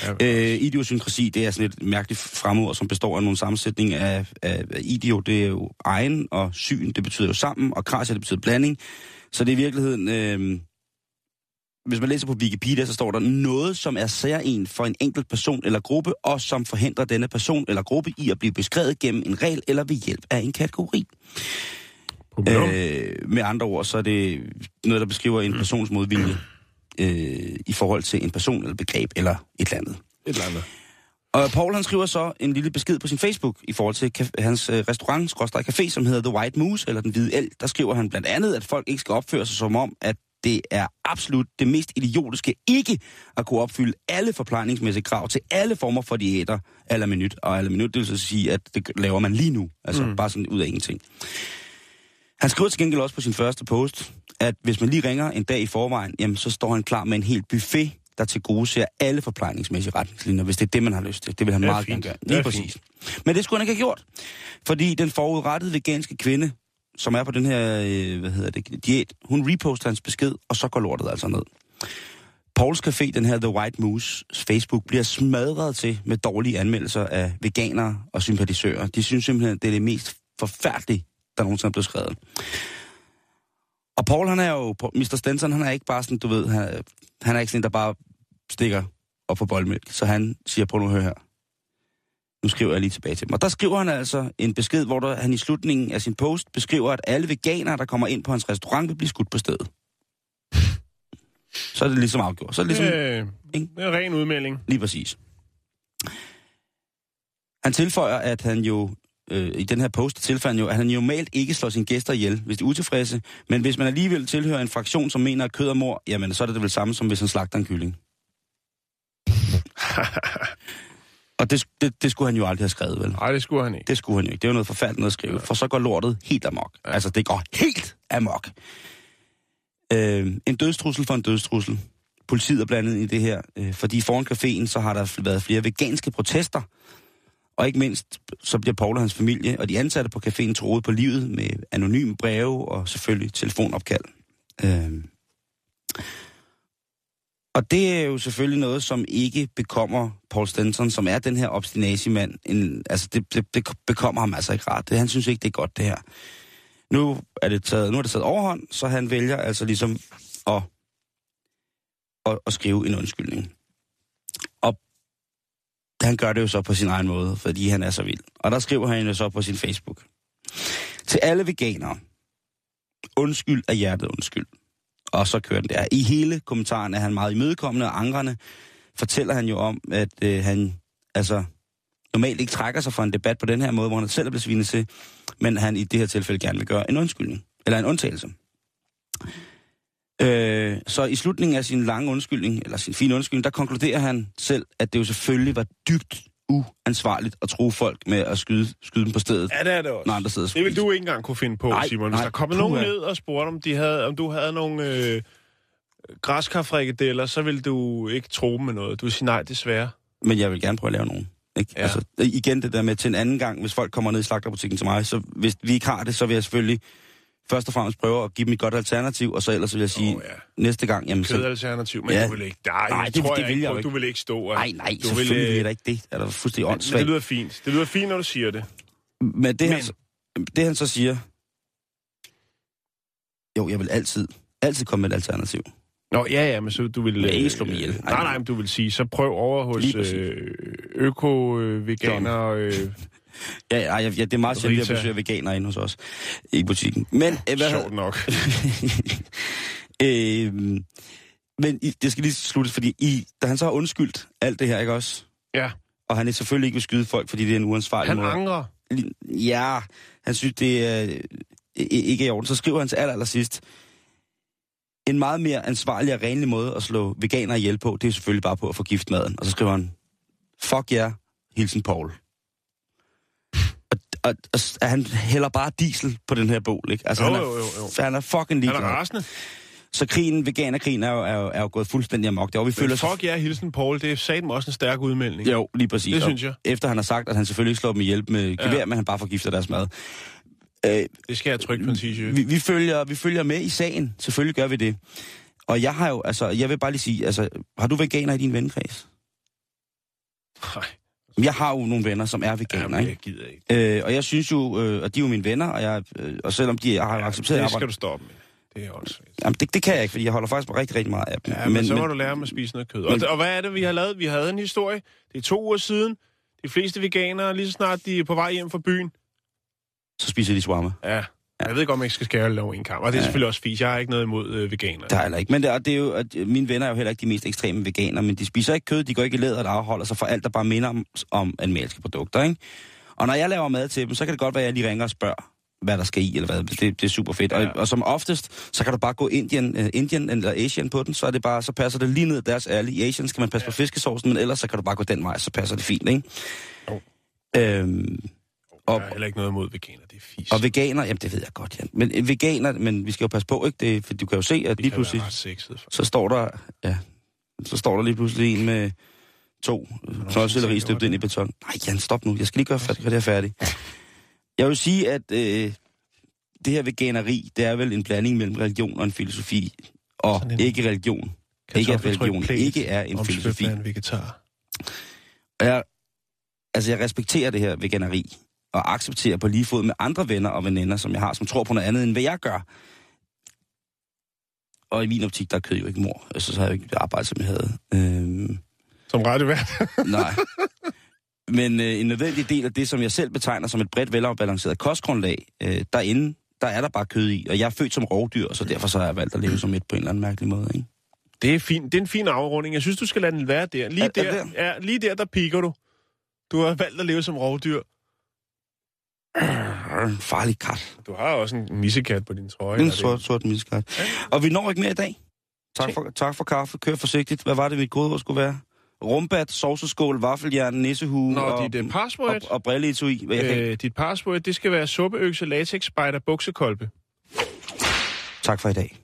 [SPEAKER 2] Ja.
[SPEAKER 1] Øh, idiosynkrasi, det er sådan et mærkeligt fremord, som består af nogle sammensætning af, af, idio, det er jo egen, og syn, det betyder jo sammen, og krasia, det betyder blanding. Så det er i virkeligheden, øh, hvis man læser på Wikipedia, så står der noget, som er særlig for en enkelt person eller gruppe, og som forhindrer denne person eller gruppe i at blive beskrevet gennem en regel eller ved hjælp af en kategori. Øh, med andre ord, så er det noget, der beskriver en persons modvilje øh, i forhold til en person eller begreb eller et eller andet.
[SPEAKER 2] Et eller andet.
[SPEAKER 1] Og Paul han skriver så en lille besked på sin Facebook i forhold til hans øh, restaurant, café, som hedder The White Moose, eller Den Hvide El. Der skriver han blandt andet, at folk ikke skal opføre sig som om, at det er absolut det mest idiotiske ikke at kunne opfylde alle forplejningsmæssige krav til alle former for diæter, eller minut. Og alle minut, det vil så sige, at det laver man lige nu. Altså mm. bare sådan ud af ingenting. Han skriver til gengæld også på sin første post, at hvis man lige ringer en dag i forvejen, jamen, så står han klar med en helt buffet, der til gode ser alle forplejningsmæssige retningslinjer, hvis det er det, man har lyst til. Det vil han
[SPEAKER 2] Det
[SPEAKER 1] meget
[SPEAKER 2] fint.
[SPEAKER 1] gerne gøre.
[SPEAKER 2] Det
[SPEAKER 1] Lige
[SPEAKER 2] er
[SPEAKER 1] præcis. Men det skulle han ikke have gjort. Fordi den forudrettede veganske kvinde, som er på den her, øh, hvad hedder det, diæt, hun reposter hans besked, og så går lortet altså ned. Pauls Café, den her The White Moose Facebook, bliver smadret til med dårlige anmeldelser af veganere og sympatisører. De synes simpelthen, det er det mest forfærdelige, der nogensinde er blevet skrevet. Og Paul, han er jo, Mr. Stenson, han er ikke bare sådan, du ved, han, er- han er ikke sådan der bare stikker op på boldmælk. Så han siger, prøv nu at høre her. Nu skriver jeg lige tilbage til dem. Og der skriver han altså en besked, hvor der, han i slutningen af sin post beskriver, at alle veganere, der kommer ind på hans restaurant, vil blive skudt på stedet. Så er det ligesom afgjort. Så er det ligesom...
[SPEAKER 2] Øh,
[SPEAKER 1] Ikke?
[SPEAKER 2] det er en ren udmelding.
[SPEAKER 1] Lige præcis. Han tilføjer, at han jo øh, i den her post han jo, at han normalt ikke slår sine gæster ihjel, hvis de er utilfredse. Men hvis man alligevel tilhører en fraktion, som mener, at kød og mor, jamen så er det det vel samme, som hvis han slagter en kylling. og det, det, det skulle han jo aldrig have skrevet, vel?
[SPEAKER 2] Nej, det skulle han ikke.
[SPEAKER 1] Det skulle han jo ikke. Det er jo noget forfærdeligt at skrive, for så går lortet helt amok. Ja. Altså, det går helt amok. Øh, en dødstrussel for en dødstrussel. Politiet er blandet i det her, øh, fordi foran caféen, så har der været flere veganske protester. Og ikke mindst, så bliver Paul og hans familie og de ansatte på caféen troet på livet med anonyme breve og selvfølgelig telefonopkald. Øh, og det er jo selvfølgelig noget, som ikke bekommer Paul Stenson, som er den her obstinacimand. En, altså, det, det, det bekommer ham altså ikke ret. Det, han synes ikke, det er godt, det her. Nu er det taget, nu er det taget overhånd, så han vælger altså ligesom at, at, at skrive en undskyldning. Han gør det jo så på sin egen måde, fordi han er så vild. Og der skriver han jo så på sin Facebook. Til alle veganere. Undskyld af hjertet undskyld. Og så kører den der. I hele kommentaren er han meget imødekommende, og angrende fortæller han jo om, at øh, han altså normalt ikke trækker sig fra en debat på den her måde, hvor han selv er blevet svinet til, men han i det her tilfælde gerne vil gøre en undskyldning, eller en undtagelse. Øh, så i slutningen af sin lange undskyldning, eller sin fine undskyldning, der konkluderer han selv, at det jo selvfølgelig var dybt uansvarligt at tro folk med at skyde, skyde dem på stedet,
[SPEAKER 2] Ja, det er det også.
[SPEAKER 1] når andre sidder
[SPEAKER 2] Det vil du ikke engang kunne finde på,
[SPEAKER 1] Nej,
[SPEAKER 2] Simon. Hvis
[SPEAKER 1] nej,
[SPEAKER 2] der kommer
[SPEAKER 1] puha.
[SPEAKER 2] nogen ned og spurgte, om, de havde, om du havde nogle øh, græskarfrikadeller, så vil du ikke tro dem med noget. Du vil sige nej, desværre.
[SPEAKER 1] Men jeg vil gerne prøve at lave nogen. Ikke?
[SPEAKER 2] Ja.
[SPEAKER 1] Altså, igen det der med til en anden gang, hvis folk kommer ned i slagterbutikken til mig, så hvis vi ikke har det, så vil jeg selvfølgelig først og fremmest prøve at give dem et godt alternativ, og så ellers vil jeg sige,
[SPEAKER 2] Åh, ja.
[SPEAKER 1] næste gang, jamen så...
[SPEAKER 2] Kødalternativ, men
[SPEAKER 1] Ja.
[SPEAKER 2] du vil ikke... Nej,
[SPEAKER 1] Nej,
[SPEAKER 2] det,
[SPEAKER 1] det-
[SPEAKER 2] tror
[SPEAKER 1] det
[SPEAKER 2] jeg
[SPEAKER 1] vil
[SPEAKER 2] ikke,
[SPEAKER 1] jeg ikke.
[SPEAKER 2] Du vil ikke stå... og-
[SPEAKER 1] Nej, nej,
[SPEAKER 2] du
[SPEAKER 1] selvfølgelig
[SPEAKER 2] øh,
[SPEAKER 1] er der ikke det. Er der fuldstændig åndssvagt.
[SPEAKER 2] det lyder fint. Det lyder fint, når du siger det.
[SPEAKER 1] Men det,
[SPEAKER 2] Men-
[SPEAKER 1] han, så- det han så siger... Jo, jeg vil altid, altid komme med et alternativ.
[SPEAKER 2] Nå, ja, ja, men så du vil...
[SPEAKER 1] Men ikke
[SPEAKER 2] øh,
[SPEAKER 1] slå mig ihjel.
[SPEAKER 2] Nej, nej, men du vil sige, så prøv over hos øh, øko-veganer... Øh,
[SPEAKER 1] Ja, ja, ja, det er meget sjældent, at besøger veganer inde hos os i butikken. Men, øh, hvad,
[SPEAKER 2] sjovt nok.
[SPEAKER 1] øh, men i, det skal lige sluttes, fordi i, da han så har undskyldt alt det her, ikke også?
[SPEAKER 2] Ja,
[SPEAKER 1] Og han er selvfølgelig ikke vil skyde folk, fordi det er en uansvarlig
[SPEAKER 2] han
[SPEAKER 1] måde.
[SPEAKER 2] angrer.
[SPEAKER 1] Ja, han synes, det er øh, ikke i orden. Så skriver han til aller, aller sidst, en meget mere ansvarlig og renlig måde at slå veganer ihjel på, det er selvfølgelig bare på at forgifte maden. Og så skriver han, fuck jer, yeah, hilsen Paul. Og, og, og, og han hælder bare diesel på den her bål, ikke? Altså,
[SPEAKER 2] Jo,
[SPEAKER 1] han er,
[SPEAKER 2] jo, jo, jo.
[SPEAKER 1] Han er fucking
[SPEAKER 2] Han
[SPEAKER 1] ligeglad.
[SPEAKER 2] er rasende.
[SPEAKER 1] Så krigen, veganerkrigen, er jo, er, jo, er jo gået fuldstændig amok. Det, og vi føler
[SPEAKER 2] fuck ja, hilsen Paul, det er satme også en stærk udmelding.
[SPEAKER 1] Jo, lige præcis.
[SPEAKER 2] Det
[SPEAKER 1] Og
[SPEAKER 2] synes jeg.
[SPEAKER 1] Efter han har sagt, at han selvfølgelig ikke slår dem ihjel med gevær,
[SPEAKER 2] Ja.
[SPEAKER 1] men han bare forgifter deres mad. Øh,
[SPEAKER 2] Det skal jeg trykke på en t-shirt.
[SPEAKER 1] vi, vi, følger, vi følger med i sagen. Selvfølgelig gør vi det. Og jeg har jo, altså, jeg vil bare lige sige, altså, har du veganer i din vennekreds?
[SPEAKER 2] Nej,
[SPEAKER 1] Jeg har jo nogle venner, som er veganer,
[SPEAKER 2] jamen, jeg gider ikke.
[SPEAKER 1] Øh, og jeg synes jo, øh, og de er jo mine venner, og, jeg, øh, og selvom de jeg har jo accepteret
[SPEAKER 2] det skal du stoppe med. Det er også
[SPEAKER 1] Jamen, det, det kan jeg ikke, fordi jeg holder faktisk rigtig, rigtig meget af dem.
[SPEAKER 2] Ja, men, men så må du lære dem at spise noget kød.
[SPEAKER 1] men-
[SPEAKER 2] Og, og hvad er det, vi har lavet? Vi havde en historie. Det er to uger siden. De fleste veganere, lige så snart de er på vej hjem fra byen.
[SPEAKER 1] Så spiser de shawarma.
[SPEAKER 2] Ja. Jeg ved godt, om jeg ikke skal skære alle over en kamp. Og det er
[SPEAKER 1] Ja.
[SPEAKER 2] selvfølgelig også fint. Jeg har ikke noget imod øh, veganere.
[SPEAKER 1] Der er heller ikke. Men det, og det er jo, at mine venner er jo heller ikke de mest ekstreme veganer, men de spiser ikke kød, de går ikke i læder, der afholder sig for alt, der bare minder om, om animalske produkter, ikke? Og når jeg laver mad til dem, så kan det godt være, at jeg lige ringer og spørger, hvad der skal i, eller hvad. Det, det er super fedt. Ja.
[SPEAKER 2] Ja.
[SPEAKER 1] Og, og, som oftest, så kan du bare gå Indian, uh, Indian eller Asian på den, så, er det bare, så passer det lige ned deres ærlige. I Asian skal man passe ja. på fiskesaucen, men ellers så kan du bare gå den vej, så passer det fint, ikke?
[SPEAKER 2] Jo.
[SPEAKER 1] Øhm,
[SPEAKER 2] Jeg
[SPEAKER 1] og,
[SPEAKER 2] har heller ikke noget imod veganer. Det fisk.
[SPEAKER 1] og veganer, jamen det ved jeg godt, Jan. Men øh, veganer, men vi skal jo passe på, ikke? Det, for du kan jo se, at
[SPEAKER 2] det
[SPEAKER 1] lige pludselig
[SPEAKER 2] sexet.
[SPEAKER 1] så står der, ja, så står der lige pludselig en med to knoldcelleri støbt ind i beton. Nej, Jan, stop nu. Jeg skal lige gøre færdig, det her færdig. Jeg vil sige, at øh, det her veganeri, det er vel en blanding mellem religion og en filosofi. Og
[SPEAKER 2] en
[SPEAKER 1] ikke religion. Ikke at religion ikke er en filosofi.
[SPEAKER 2] en vegetar.
[SPEAKER 1] Og jeg, altså, jeg respekterer det her veganeri, og accepterer på lige fod med andre venner og veninder, som jeg har, som tror på noget andet, end hvad jeg gør. Og i min optik, der er kød jo ikke mor. Altså, så har jeg jo ikke det arbejde, som jeg havde. Øhm,
[SPEAKER 2] Som radiovært.
[SPEAKER 1] nej. Men øh, en nødvendig del af det, som jeg selv betegner som et bredt velafbalanceret kostgrundlag, øh, derinde, der er der bare kød i. Og jeg er født som rovdyr, så derfor så har jeg valgt at leve som et på en eller anden mærkelig måde. Ikke?
[SPEAKER 2] Det er, fint. det er en fin afrunding. Jeg synes, du skal lade den være der. Lige,
[SPEAKER 1] Er- er
[SPEAKER 2] der, Ja, lige der, der piker du. Du har valgt at leve som rovdyr.
[SPEAKER 1] Øh, farlig kat.
[SPEAKER 2] Du har også en missekat på din trøje.
[SPEAKER 1] En
[SPEAKER 2] det-
[SPEAKER 1] sort, sort miskat. Og vi når ikke mere i dag. Tak for, tak for kaffe. Kør forsigtigt. Hvad var det, mit gode ord skulle være? Rumbat, sovseskål, vaffeljern, nissehue
[SPEAKER 2] Nå,
[SPEAKER 1] og,
[SPEAKER 2] dit uh, password,
[SPEAKER 1] og, og brilleetui. Hvad jeg kan...
[SPEAKER 2] øh, dit password, det skal være suppeøkse, latex, spider, buksekolbe.
[SPEAKER 1] Tak for i dag.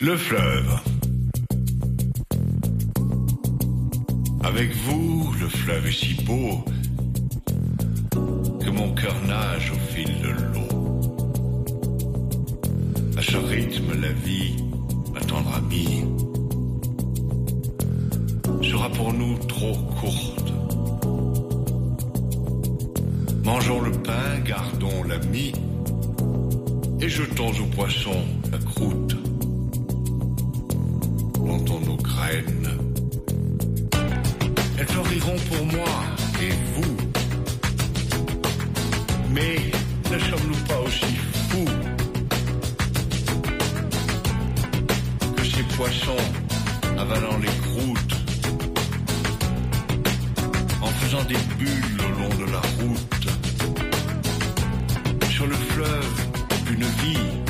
[SPEAKER 3] Le fleuve. Avec vous, le fleuve est si beau nage au fil de l'eau. À ce rythme, la vie, ma tendre amie, sera pour nous trop courte. Mangeons le pain, gardons la mie et jetons aux poissons la croûte. Plantons nos graines. Elles fleuriront pour moi et vous. Mais ne sommes-nous pas aussi fous que ces poissons avalant les croûtes, en faisant des bulles au long de la route, sur le fleuve, une vie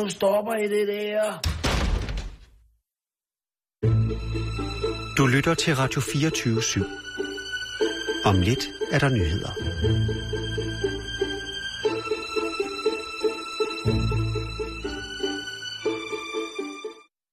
[SPEAKER 4] Nu stopper I det der.
[SPEAKER 5] Du lytter til Radio 24 /7. Om lidt er der nyheder.